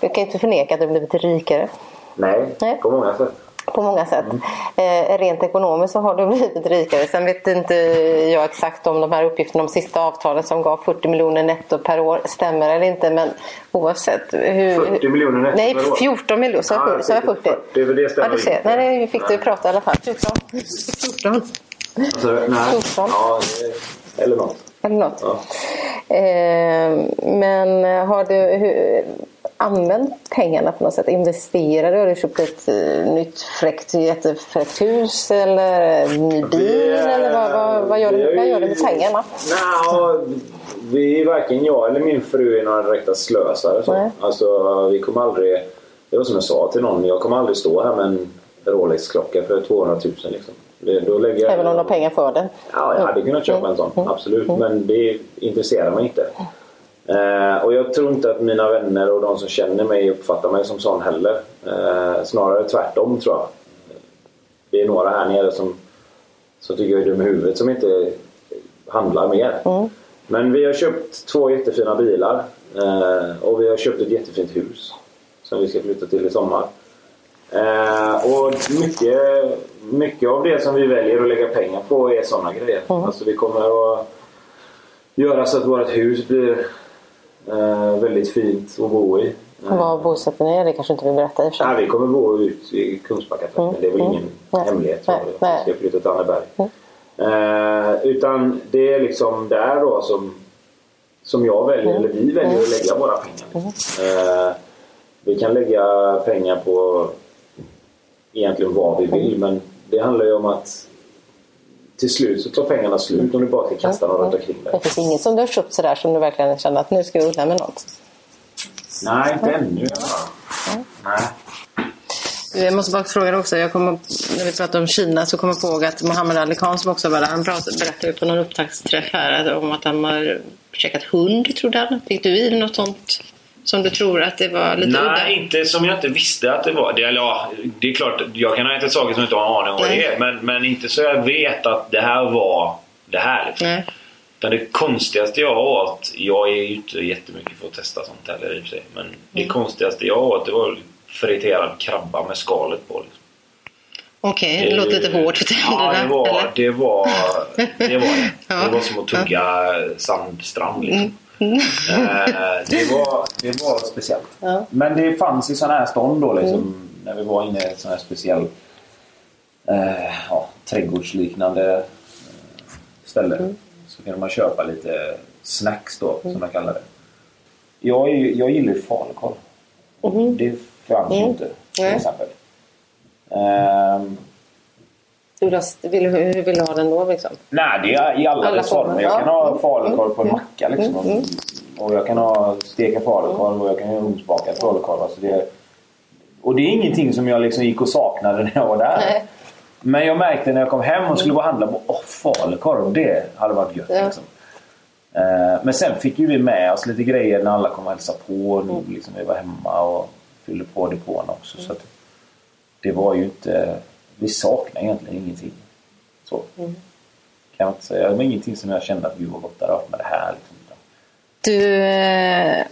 [SPEAKER 9] Du kan inte förneka att du blivit rikare.
[SPEAKER 10] Nej, Nej, på många sätt.
[SPEAKER 9] På många sätt. Mm. Eh, rent ekonomiskt så har du blivit rikare. Sen vet inte jag exakt om de här uppgifterna om sista avtalet som gav 40 miljoner netto per år stämmer eller inte. Men oavsett.
[SPEAKER 10] Hur, 40 miljoner netto
[SPEAKER 9] nej,
[SPEAKER 10] per år?
[SPEAKER 9] Nej, 14 miljoner. Så jag, ah, så jag 40? 40
[SPEAKER 10] det stämmer
[SPEAKER 9] ja, du ser. Nej, det fick du prata i alla fall. 14. 14.
[SPEAKER 10] Alltså, nej. 14. Ja, eller något.
[SPEAKER 9] Eller något. Ja. Eh, men har du hur, använt pengarna på något sätt? Investerat? Har du köpt ett uh, nytt fräckt, jättefräckt hus eller ny bil? Eller vad, vad, vad, gör, du, vad gör du med pengarna?
[SPEAKER 10] Vi, varken jag eller min fru är några direkta slösare. Så. Alltså, vi kommer aldrig... Det var som jag sa till någon, jag kommer aldrig stå här med en Rolex-klocka för 200 000 liksom. Det, då lägger jag,
[SPEAKER 9] Även om du har pengar för den?
[SPEAKER 10] Ja, jag hade kunnat köpa en sån. Absolut. Men det intresserar mig inte. Eh, och jag tror inte att mina vänner och de som känner mig uppfattar mig som sån heller. Eh, snarare tvärtom tror jag. Det är några här nere som, som tycker jag är dum i huvudet som inte handlar mer.
[SPEAKER 9] Mm.
[SPEAKER 10] Men vi har köpt två jättefina bilar eh, och vi har köpt ett jättefint hus som vi ska flytta till i sommar. Eh, och mycket, mycket av det som vi väljer att lägga pengar på är sådana grejer.
[SPEAKER 9] Mm.
[SPEAKER 10] Alltså vi kommer att göra så att vårt hus blir eh, väldigt fint att bo i. Eh,
[SPEAKER 9] Var bosätter ni er? Det kanske inte vill berätta i och.
[SPEAKER 10] Nej, vi kommer bo ut i Kungsbacka
[SPEAKER 9] Mm.
[SPEAKER 10] Det är väl
[SPEAKER 9] Mm.
[SPEAKER 10] ingen
[SPEAKER 9] Nej.
[SPEAKER 10] hemlighet.
[SPEAKER 9] Nej.
[SPEAKER 10] Så
[SPEAKER 9] Nej.
[SPEAKER 10] Vi ska flytta till Anneberg.
[SPEAKER 9] Mm.
[SPEAKER 10] Eh, utan det är liksom där då som, som jag väljer,
[SPEAKER 9] Mm.
[SPEAKER 10] eller vi väljer att lägga våra pengar. Eh, vi kan lägga pengar på egentligen vad vi
[SPEAKER 9] Mm.
[SPEAKER 10] vill men det handlar ju om att till slut så tar pengarna slut om du bara ska kasta dem runt omkring dig.
[SPEAKER 9] Det finns inget som du har köpt sådär som du verkligen känner att nu ska jag unna med något?
[SPEAKER 10] Nej, inte ännu i alla fall. Nej.
[SPEAKER 9] Jag måste bara fråga dig också. Jag kommer, när vi pratade om Kina så kommer jag ihåg att Mohammed Ali Khan som också var där, han pratade, berättade på någon upptaktsträff här om att han har checkat hund, trodde han. Fick du i något sånt som du tror att det var lite udda?
[SPEAKER 11] Nej, inte som jag inte visste att det var. Det, eller, ja, det är klart, jag kan ha ätit saker som jag inte har en aning om vad det är. Men, men inte så jag vet att det här var det här. Liksom.
[SPEAKER 9] Nej.
[SPEAKER 11] Utan det konstigaste jag åt, jag är ju inte jättemycket för att testa sånt heller i och för sig. Men det
[SPEAKER 9] Mm.
[SPEAKER 11] konstigaste jag åt det var friterad krabba med skalet på. Liksom.
[SPEAKER 9] Okej, det låter lite hårt för tänderna.
[SPEAKER 11] Ja, det var det. Var, det, var det.
[SPEAKER 9] Ja.
[SPEAKER 11] det var som att tugga sandstrand. Liksom.
[SPEAKER 9] Mm.
[SPEAKER 11] Eh,
[SPEAKER 10] Det var, det var speciellt.
[SPEAKER 9] Ja.
[SPEAKER 10] Men det fanns i sådana här stånd då liksom, när vi var inne i ett sån här speciell eh, ja, trädgårdsliknande eh, ställe. Så kunde man köpa lite snacks då, som man kallar det. Jag, är, jag gillar ju falukorv.
[SPEAKER 9] Mhm.
[SPEAKER 10] Det fanns ju
[SPEAKER 9] Mm.
[SPEAKER 10] inte till exempel. Ehm,
[SPEAKER 9] Du vill, ha- hur vill du ha den då? Liksom?
[SPEAKER 10] Nej, det är i alla,
[SPEAKER 9] Alla
[SPEAKER 10] dess former. Jag
[SPEAKER 9] ja.
[SPEAKER 10] kan ha
[SPEAKER 9] Mm.
[SPEAKER 10] falukorv på en
[SPEAKER 9] Mm.
[SPEAKER 10] macka liksom.
[SPEAKER 9] Mm. Mm.
[SPEAKER 10] Och jag kan ha steka falukorv och jag kan göra ugnsbakad falukorv. Alltså det, och det är ingenting som jag liksom gick och saknade när jag var där.
[SPEAKER 9] Nej.
[SPEAKER 10] Men jag märkte när jag kom hem och skulle gå och handla på åh, falukorv, det hade varit gött.
[SPEAKER 9] Ja.
[SPEAKER 10] Liksom. Eh, Men sen fick ju vi med oss lite grejer när alla kom och hälsade på.
[SPEAKER 9] Mm.
[SPEAKER 10] Liksom, vi var hemma och fyllde på depån också. Så att det var ju inte... Vi saknade egentligen ingenting. Så.
[SPEAKER 9] Mm.
[SPEAKER 10] Kan jag inte säga. Det var ingenting som jag kände att vi var gott där med det här. Liksom.
[SPEAKER 9] Du, eh,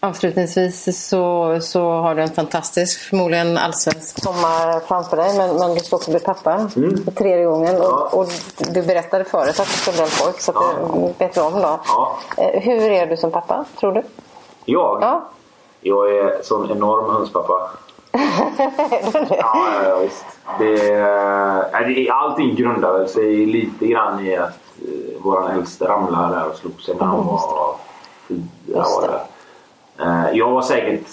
[SPEAKER 9] avslutningsvis så, så har du en fantastisk, förmodligen allsvensk sommar framför dig. Men, men du ska också bli pappa
[SPEAKER 10] Mm.
[SPEAKER 9] för tredje gången. Och, och du berättade förut att du skulle bli en pojk, så att det vet du om då. Eh, Hur är du som pappa, tror du?
[SPEAKER 10] Jag?
[SPEAKER 9] Ja.
[SPEAKER 10] Jag är sån enorm hönspappa. Ja, ja, visst. Det, är- allting grundar väl sig lite grann i att eh, våran äldste ramlade där och slog sig när han var fyra. Jag var säkert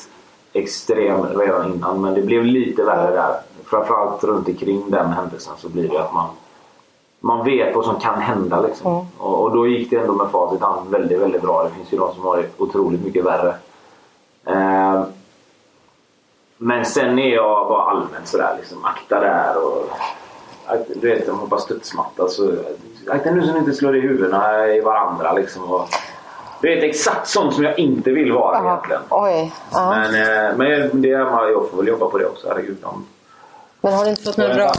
[SPEAKER 10] extrem redan innan men det blev lite värre där. Framförallt runt omkring den händelsen så blir det att man man vet vad som kan hända liksom. Och, och då gick det ändå med facit hand väldigt, väldigt bra. Det finns ju de som har det otroligt mycket värre. Eh, men sen är jag bara allmänt sådär liksom, akta där och du vet, de bara studsmatta så akta nu så ni inte slår i huvudena i varandra liksom. Och, du vet exakt sånt som jag inte vill vara egentligen.
[SPEAKER 9] Oj. Ja.
[SPEAKER 10] Men, eh, men det är, jag får väl jobba på det också, herregud. Om,
[SPEAKER 9] Men har du inte fått några bra...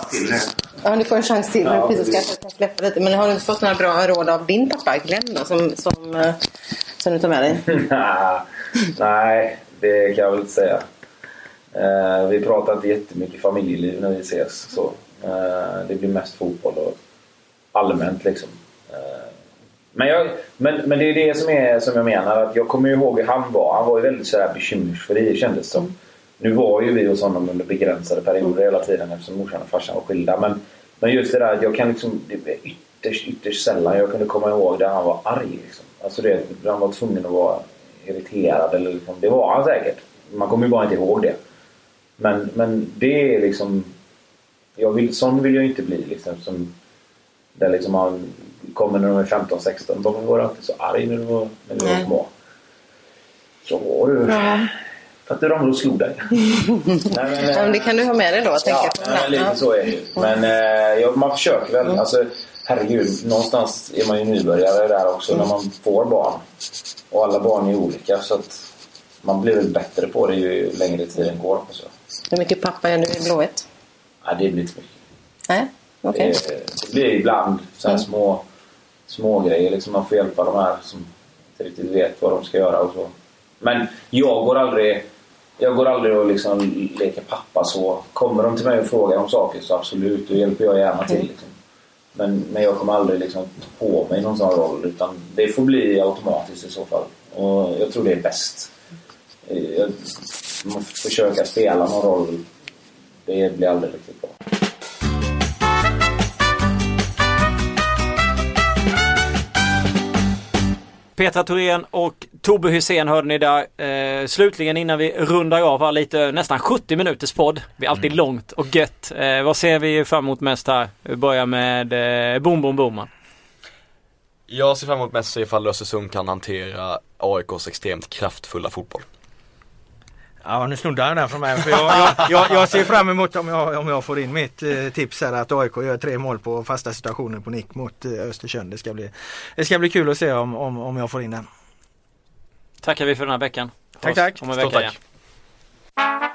[SPEAKER 9] Ja, du får en chans till.
[SPEAKER 10] Ja,
[SPEAKER 9] precis, kanske kan släppa lite. Men har du inte fått några bra råd av din pappa Glenn då, som, som, eh, som du tar med dig?
[SPEAKER 10] Nej, det kan jag väl inte säga. Eh, vi pratar inte jättemycket familjeliv när vi ses. Så. Eh, det blir mest fotboll och allmänt liksom. Eh, men, jag, men, men det är det som, är, som jag menar. Att jag kommer ihåg hur han var. Han var ju väldigt sådär bekymmersfri kändes som. Nu var ju vi hos honom under begränsade perioder hela tiden eftersom morsan och farsan var skilda. Men, men just det där att jag kan liksom... Det är ytterst, ytterst sällan jag kunde komma ihåg där han var arg. Liksom. Alltså det, han var tvungen att vara irriterad. Eller liksom, det var han säkert. Man kommer ju bara inte ihåg det. Men, men det är liksom... Jag vill, sån vill jag inte bli. Liksom, som, där liksom man kommer när de är 15-16. Varför var du alltid så arg när du var, när du var
[SPEAKER 9] Nej.
[SPEAKER 10] små? Så du.
[SPEAKER 9] Ja.
[SPEAKER 10] För att de då slog dig.
[SPEAKER 9] Nej, men, det kan du ha med dig då.
[SPEAKER 10] Ja, men, lite så är det ju. Men eh, ja, man försöker väl. Mm. Alltså, herregud, någonstans är man ju nybörjare där också mm. när man får barn. Och alla barn är olika så att man blir väl bättre på det ju längre tiden går. Så.
[SPEAKER 9] Hur mycket pappa är du i Blåvitt?
[SPEAKER 10] Ja, det blir inte mycket.
[SPEAKER 9] Nej, okay.
[SPEAKER 10] det, det blir ibland så här mm. små, små grejer. Liksom man får hjälpa de här som inte riktigt vet vad de ska göra och så. Men jag går aldrig jag går aldrig och liksom leker pappa så. Kommer de till mig och frågar om saker så absolut, då hjälper jag gärna till. Mm. Liksom. Men, men jag kommer aldrig liksom ta på mig någon sån roll utan det får bli automatiskt i så fall. Och jag tror det är bäst. Jag, man försöka spela någon roll, det blir aldrig riktigt bra.
[SPEAKER 3] Petra Thorén och Tobbe Hysén hörde ni där. Eh, slutligen innan vi rundar av här lite, nästan 70 minuters podd. Det blir alltid mm. långt och gött. Eh, vad ser vi fram emot mest här? Vi börjar med eh, Boom Boom Boman.
[SPEAKER 6] Jag ser fram emot mest ifall Östersund kan hantera AIKs extremt kraftfulla fotboll.
[SPEAKER 4] Ja nu snodde han den från mig. För jag, jag, jag, jag, ser fram emot om jag, om jag får in mitt eh, tips här att AIK gör tre mål på fasta situationer på nick mot eh, Östersund. Det ska, bli, det ska bli kul att se om, om, om jag får in den.
[SPEAKER 3] Tackar vi för den här veckan.
[SPEAKER 4] Tack tack.
[SPEAKER 3] Om en vecka tack. Igen.